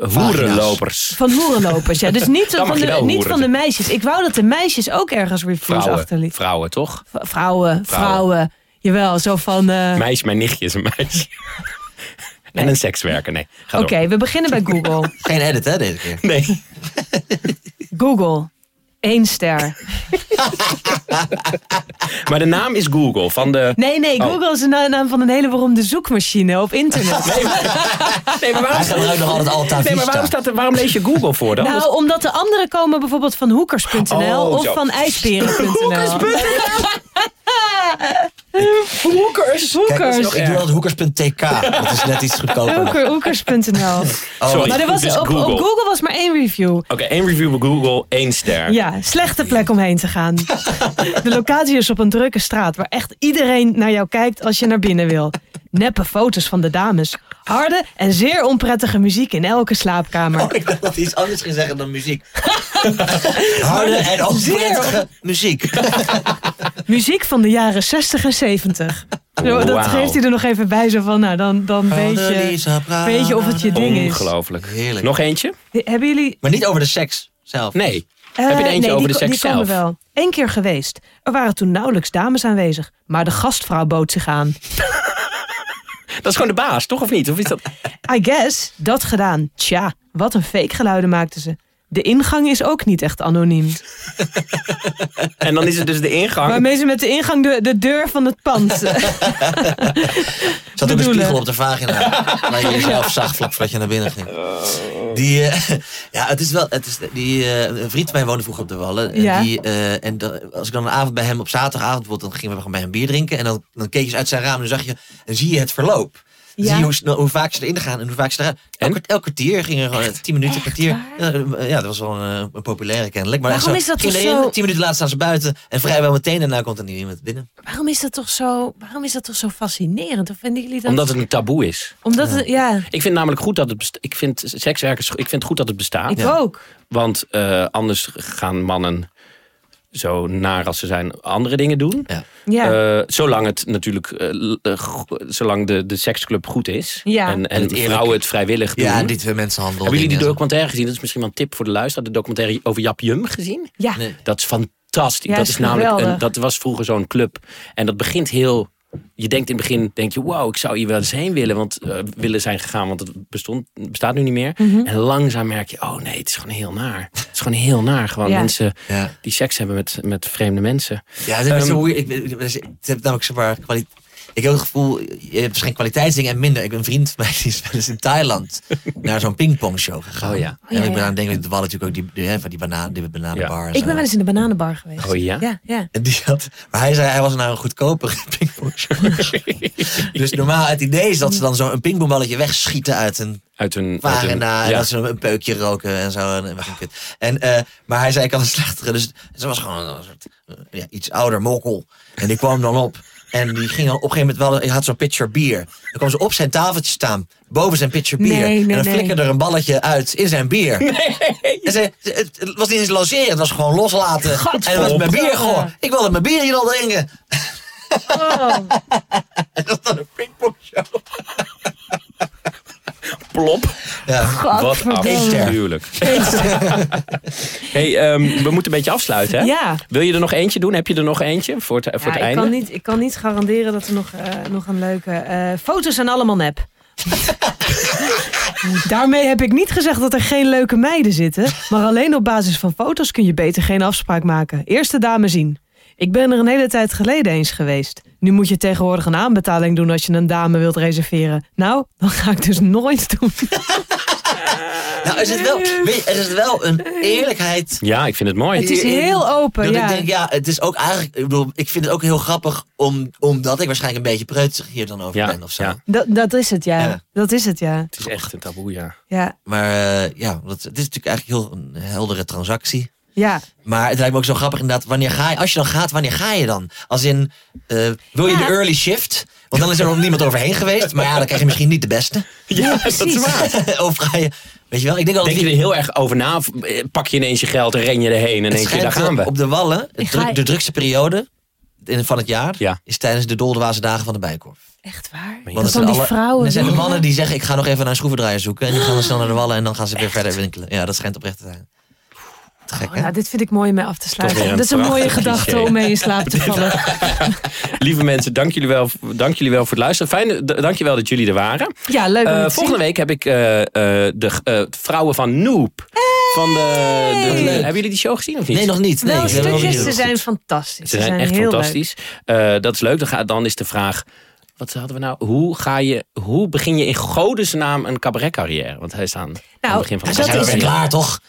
Hoerenlopers. Van hoerenlopers, ja. Dus niet, van de, niet van de meisjes. Ik wou dat de meisjes ook ergens reviews achterlieten. Vrouwen, toch? vrouwen, vrouwen, Jawel, zo van... Uh... Meisje, mijn nichtje is een meisje. En een sekswerker, nee. Oké, we beginnen bij Google. Geen edit, hè, deze keer? Nee. Google. Eén ster. maar de naam is Google van de. Nee, nee, oh. Google is de naam van een hele beroemde zoekmachine op internet. nee, maar, nee, maar waarom, nog altijd nee, maar waarom, staat er, waarom lees je Google voor dan? Nou, omdat de andere komen bijvoorbeeld van hoekers.nl oh, of zo. van ijsperen.nl. Hoekers.nl. Hoekers. Hoekers. ik doe altijd hoekers.tk. Dat is net iets goedkoper. Hoeker, hoekers.nl. Oh, maar er was, dus op, Google. op, Google. was maar één review. Oké, één review op Google, één ster. Ja, slechte plek om heen te gaan. De locatie is op een drukke straat waar echt iedereen naar jou kijkt als je naar binnen wil. Neppe foto's van de dames. Harde en zeer onprettige muziek in elke slaapkamer. Oh, ik dacht dat iets anders ging zeggen dan muziek. Harde en onprettige muziek. Muziek van de jaren 60 en 70. Dat geeft hij er nog even bij, zo van, nou, dan, dan weet, je, weet je of het je ding is. Ongelooflijk. Heerlijk. Nog eentje? Hebben jullie... Maar niet over de seks zelf. Nee. Uh, Heb je er eentje nee, over die, de seks die zelf? wel. Eén keer geweest. Er waren toen nauwelijks dames aanwezig. Maar de gastvrouw bood zich aan. Dat is gewoon de baas, toch of niet? Of is dat... I guess, dat gedaan. Tja, wat een fake geluiden maakten ze. De ingang is ook niet echt anoniem. en dan is het dus de ingang. Waarmee ze met de ingang de, de deur van het pand. Zat ook een spiegel op de vagina. waar je jezelf zag vlak voordat je naar binnen ging. Die, uh, ja, het is wel. Het is, die, uh, een vriend van mij woonde vroeger op de Wallen. Ja. Die, uh, en de, als ik dan een avond bij hem op zaterdagavond, dan gingen we gewoon bij hem bier drinken. En dan, dan keek je uit zijn raam en dan zag je, en zie je het verloop. Ja. Zie je hoe, hoe, vaak ze erin gaan en hoe vaak ze eruit. Elk, elk kwartier ging er gewoon tien minuten, een kwartier. Ja, dat was wel een, een populaire kennelijk. Maar waarom is dat toch zo? Tien minuten later staan ze buiten en vrijwel meteen daarna komt er niet iemand binnen. Waarom is dat toch zo, waarom is dat toch zo fascinerend? Of vinden jullie dat... Omdat het een taboe is. Omdat het, ja. Ik vind namelijk goed dat het bestaat. Ik vind sekswerkers, ik vind het goed dat het bestaat. Ik ook. Want uh, anders gaan mannen zo naar als ze zijn andere dingen doen. Ja. ja. Uh, zolang het natuurlijk, uh, zolang de, de seksclub goed is. Ja. En, en, vrouwen het vrijwillig doen. Ja, niet mensenhandel. Hebben jullie die documentaire gezien? Dat is misschien wel een tip voor de luisteraar. De documentaire over Jap Jum gezien? Ja. Dat is fantastisch. Ja, dat is namelijk een, dat was vroeger zo'n club. En dat begint heel je denkt in het begin, denk je, wow, ik zou hier wel eens heen willen, want uh, willen zijn gegaan, want het bestond, bestaat nu niet meer. Mm -hmm. En langzaam merk je, oh nee, het is gewoon heel naar. Is gewoon heel naar. Gewoon ja. mensen ja. die seks hebben met, met vreemde mensen. Ja, dat is um, zo ik, het heeft namelijk zomaar kwaliteit ik heb het gevoel, je hebt geen kwaliteitsdingen en minder. Ik ben een vriend van mij, die is wel eens in Thailand naar zo'n pingpongshow gegaan. Oh ja. En ik ben aan het denken, er natuurlijk ook die, die, van die, banaan, die bananenbar. Ja. Ik ben wel eens in de bananenbar geweest. Oh ja? Ja, ja. En die had, maar hij zei, hij was naar een goedkopere pingpongshow. dus normaal, het idee is dat ze dan zo'n pingpongballetje wegschieten uit een uit een vagina uit ja. en dat ze een peukje roken en zo. En, en uh, maar hij zei ik had een slechtere. Dus ze was gewoon een soort, uh, ja, iets ouder mokkel. En die kwam dan op. En die ging op een gegeven moment wel, hij had zo'n pitcher bier. Dan kwam ze op zijn tafeltje staan, boven zijn pitcher bier. Nee, nee, en dan nee. flikkerde er een balletje uit in zijn bier. Nee. En ze, het was niet eens logeren, het was gewoon loslaten. En het was mijn bier gewoon. Ik wilde mijn bier hier al drinken. Oh. en dat was dan een pingpongshow. Plop. Ja. God, Wat afschuwelijk. hey, um, we moeten een beetje afsluiten. Hè? Ja. Wil je er nog eentje doen? Heb je er nog eentje voor het, voor ja, het ik einde? Kan niet, ik kan niet garanderen dat er nog, uh, nog een leuke... Uh, foto's zijn allemaal nep. Daarmee heb ik niet gezegd dat er geen leuke meiden zitten. Maar alleen op basis van foto's kun je beter geen afspraak maken. Eerste dame zien. Ik ben er een hele tijd geleden eens geweest. Nu moet je tegenwoordig een aanbetaling doen als je een dame wilt reserveren. Nou, dan ga ik dus nooit doen. nou, is het wel, er is wel een eerlijkheid. Ja, ik vind het mooi. Het is heel open. Dat ja. ik denk, ja, het is ook eigenlijk. Ik bedoel, ik vind het ook heel grappig om, omdat ik waarschijnlijk een beetje preutsig hier dan over ja, ben of zo. Ja. Dat, dat is het, ja. ja. Dat is het, ja. Het is echt een taboe, ja. ja. Maar uh, ja, het is natuurlijk eigenlijk heel een heldere transactie. Ja. Maar het lijkt me ook zo grappig inderdaad. Wanneer ga je, als je dan gaat, wanneer ga je dan? Als in, uh, wil je ja. de early shift? Want dan is er nog niemand overheen geweest. Maar ja, dan krijg je misschien niet de beste. Ja, dat is waar. of ga je... Weet je wel, ik denk, denk je er heel erg over na? Pak je ineens je geld en ren je erheen en denk je, daar gaan we. Op de Wallen, de, de drukste periode van het jaar... Ja. is tijdens de Doldewaze dagen van de Bijkorf. Echt waar? Want dat zijn die alle, vrouwen. Er zijn de mannen die zeggen, ik ga nog even naar een schroevendraaier zoeken. En die gaan dan snel naar de Wallen en dan gaan ze weer Echt? verder winkelen. Ja, dat schijnt oprecht te zijn. Gek, oh, nou, dit vind ik mooi om mee af te sluiten. Dat is een mooie gedachte om mee in slaap te vallen. Lieve mensen, dank jullie, wel, dank jullie wel voor het luisteren. Fijn, dank je wel dat jullie er waren. Ja, leuk uh, Volgende week heb ik uh, uh, de vrouwen van Noop. Hey! Van de, de, de, hebben jullie die show gezien of niet? Nee, nog niet. Nee, wel stukjes, ze zijn fantastisch. Ze zijn, zijn echt heel fantastisch. dat is leuk. Dan, ga, dan is de vraag... Wat hadden we nou? Hoe, ga je, hoe begin je in godesnaam een cabaretcarrière? Want hij is aan, nou, aan het begin van de dat is klaar, toch?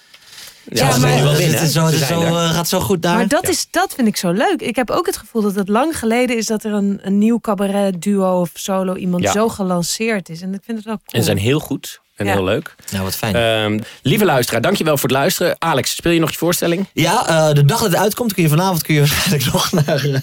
Ja, ja maar, wel. Het, is zo, het, is zo, uh, gaat zo goed daar. Maar dat, is, dat vind ik zo leuk. Ik heb ook het gevoel dat het lang geleden is dat er een, een nieuw cabaret duo of solo iemand ja. zo gelanceerd is. En ik vind het wel cool. En zijn heel goed. En ja. heel leuk. Nou, wat fijn. Um, lieve luisteraar, dankjewel voor het luisteren. Alex, speel je nog je voorstelling? Ja, uh, de dag dat het uitkomt kun je vanavond kun je waarschijnlijk nog naar... Uh,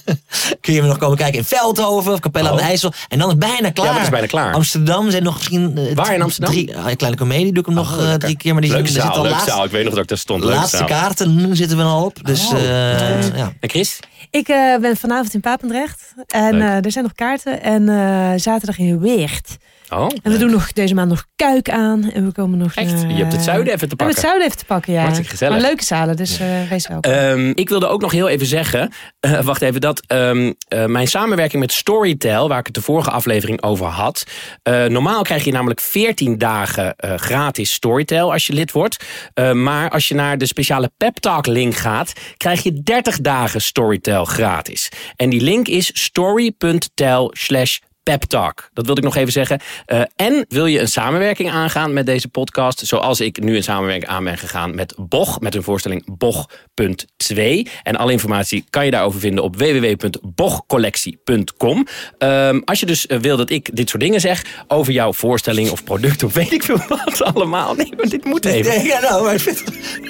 kun je nog komen kijken in Veldhoven of Capelle oh. aan de IJssel. En dan is het bijna klaar. Ja, dat is bijna klaar. Amsterdam zijn nog misschien... Uh, Waar in Amsterdam? Drie, uh, kleine comedie doe ik hem oh, nog uh, drie keer. Maar die Leuke zit, zaal, al leuke laatst, zaal. Ik weet nog dat ik daar stond. laatste zaal. kaarten zitten we al op. Dus, oh. ja. En Chris? Ik uh, ben vanavond in Papendrecht. En uh, er zijn nog kaarten. En uh, zaterdag in Weert. Oh, en we doen nog deze maand nog Kuik aan. En we komen nog Echt? je hebt het zuiden even te pakken. het zuiden even te pakken, ja. Hartstikke gezellig. Maar leuke zalen, dus uh, wees welkom. Um, ik wilde ook nog heel even zeggen, uh, wacht even, dat um, uh, mijn samenwerking met Storytel, waar ik het de vorige aflevering over had. normaal krijg je namelijk 14 dagen gratis Storytel als je lid wordt. maar als je naar de speciale Pep Talk link gaat, krijg je 30 dagen Storytel gratis. En die link is story.tel slash pep talk. Dat wilde ik nog even zeggen. Uh, en wil je een samenwerking aangaan met deze podcast, zoals ik nu een samenwerking aan ben gegaan met Boch, met een voorstelling Boch.2. En alle informatie kan je daarover vinden op www.bochcollectie.com. Um, als je dus uh, wil dat ik dit soort dingen zeg over jouw voorstelling of product of weet ik veel wat allemaal. Nee, maar dit moet even. Nee, ja, nou, maar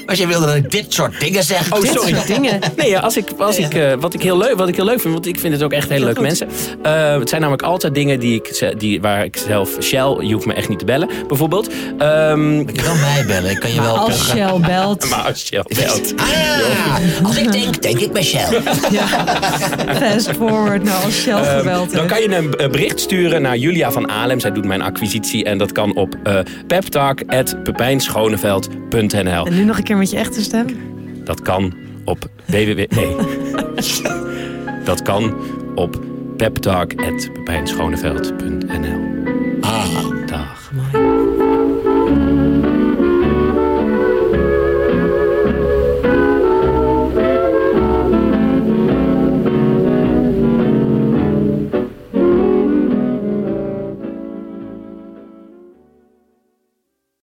als je wilde dat ik dit soort dingen zeg. Oh, sorry. dingen. Nee, ja, als ik, als ik, uh, wat, ik heel leuk, wat ik heel leuk vind, want ik vind het ook echt hele leuke mensen. het zijn namelijk altijd dingen die ik, die, waar ik zelf... Shell, je hoeft me echt niet te bellen, bijvoorbeeld. Um, je kan mij bellen. Ik kan je wel als Shell belt. maar als Shell belt. Ah, als ik denk, denk ik bij Shell. Ja. Fast forward nou als Shell um, gebeld Dan kan je een bericht sturen naar Julia van Alem. Zij doet mijn acquisitie. En dat kan op uh, peptalk.pepijnschoneveld.nl En nu nog een keer met je echte stem? Dat kan op www... Nee. dat kan op peptalk.pepijnschoneveld.nl. Ah. Dag.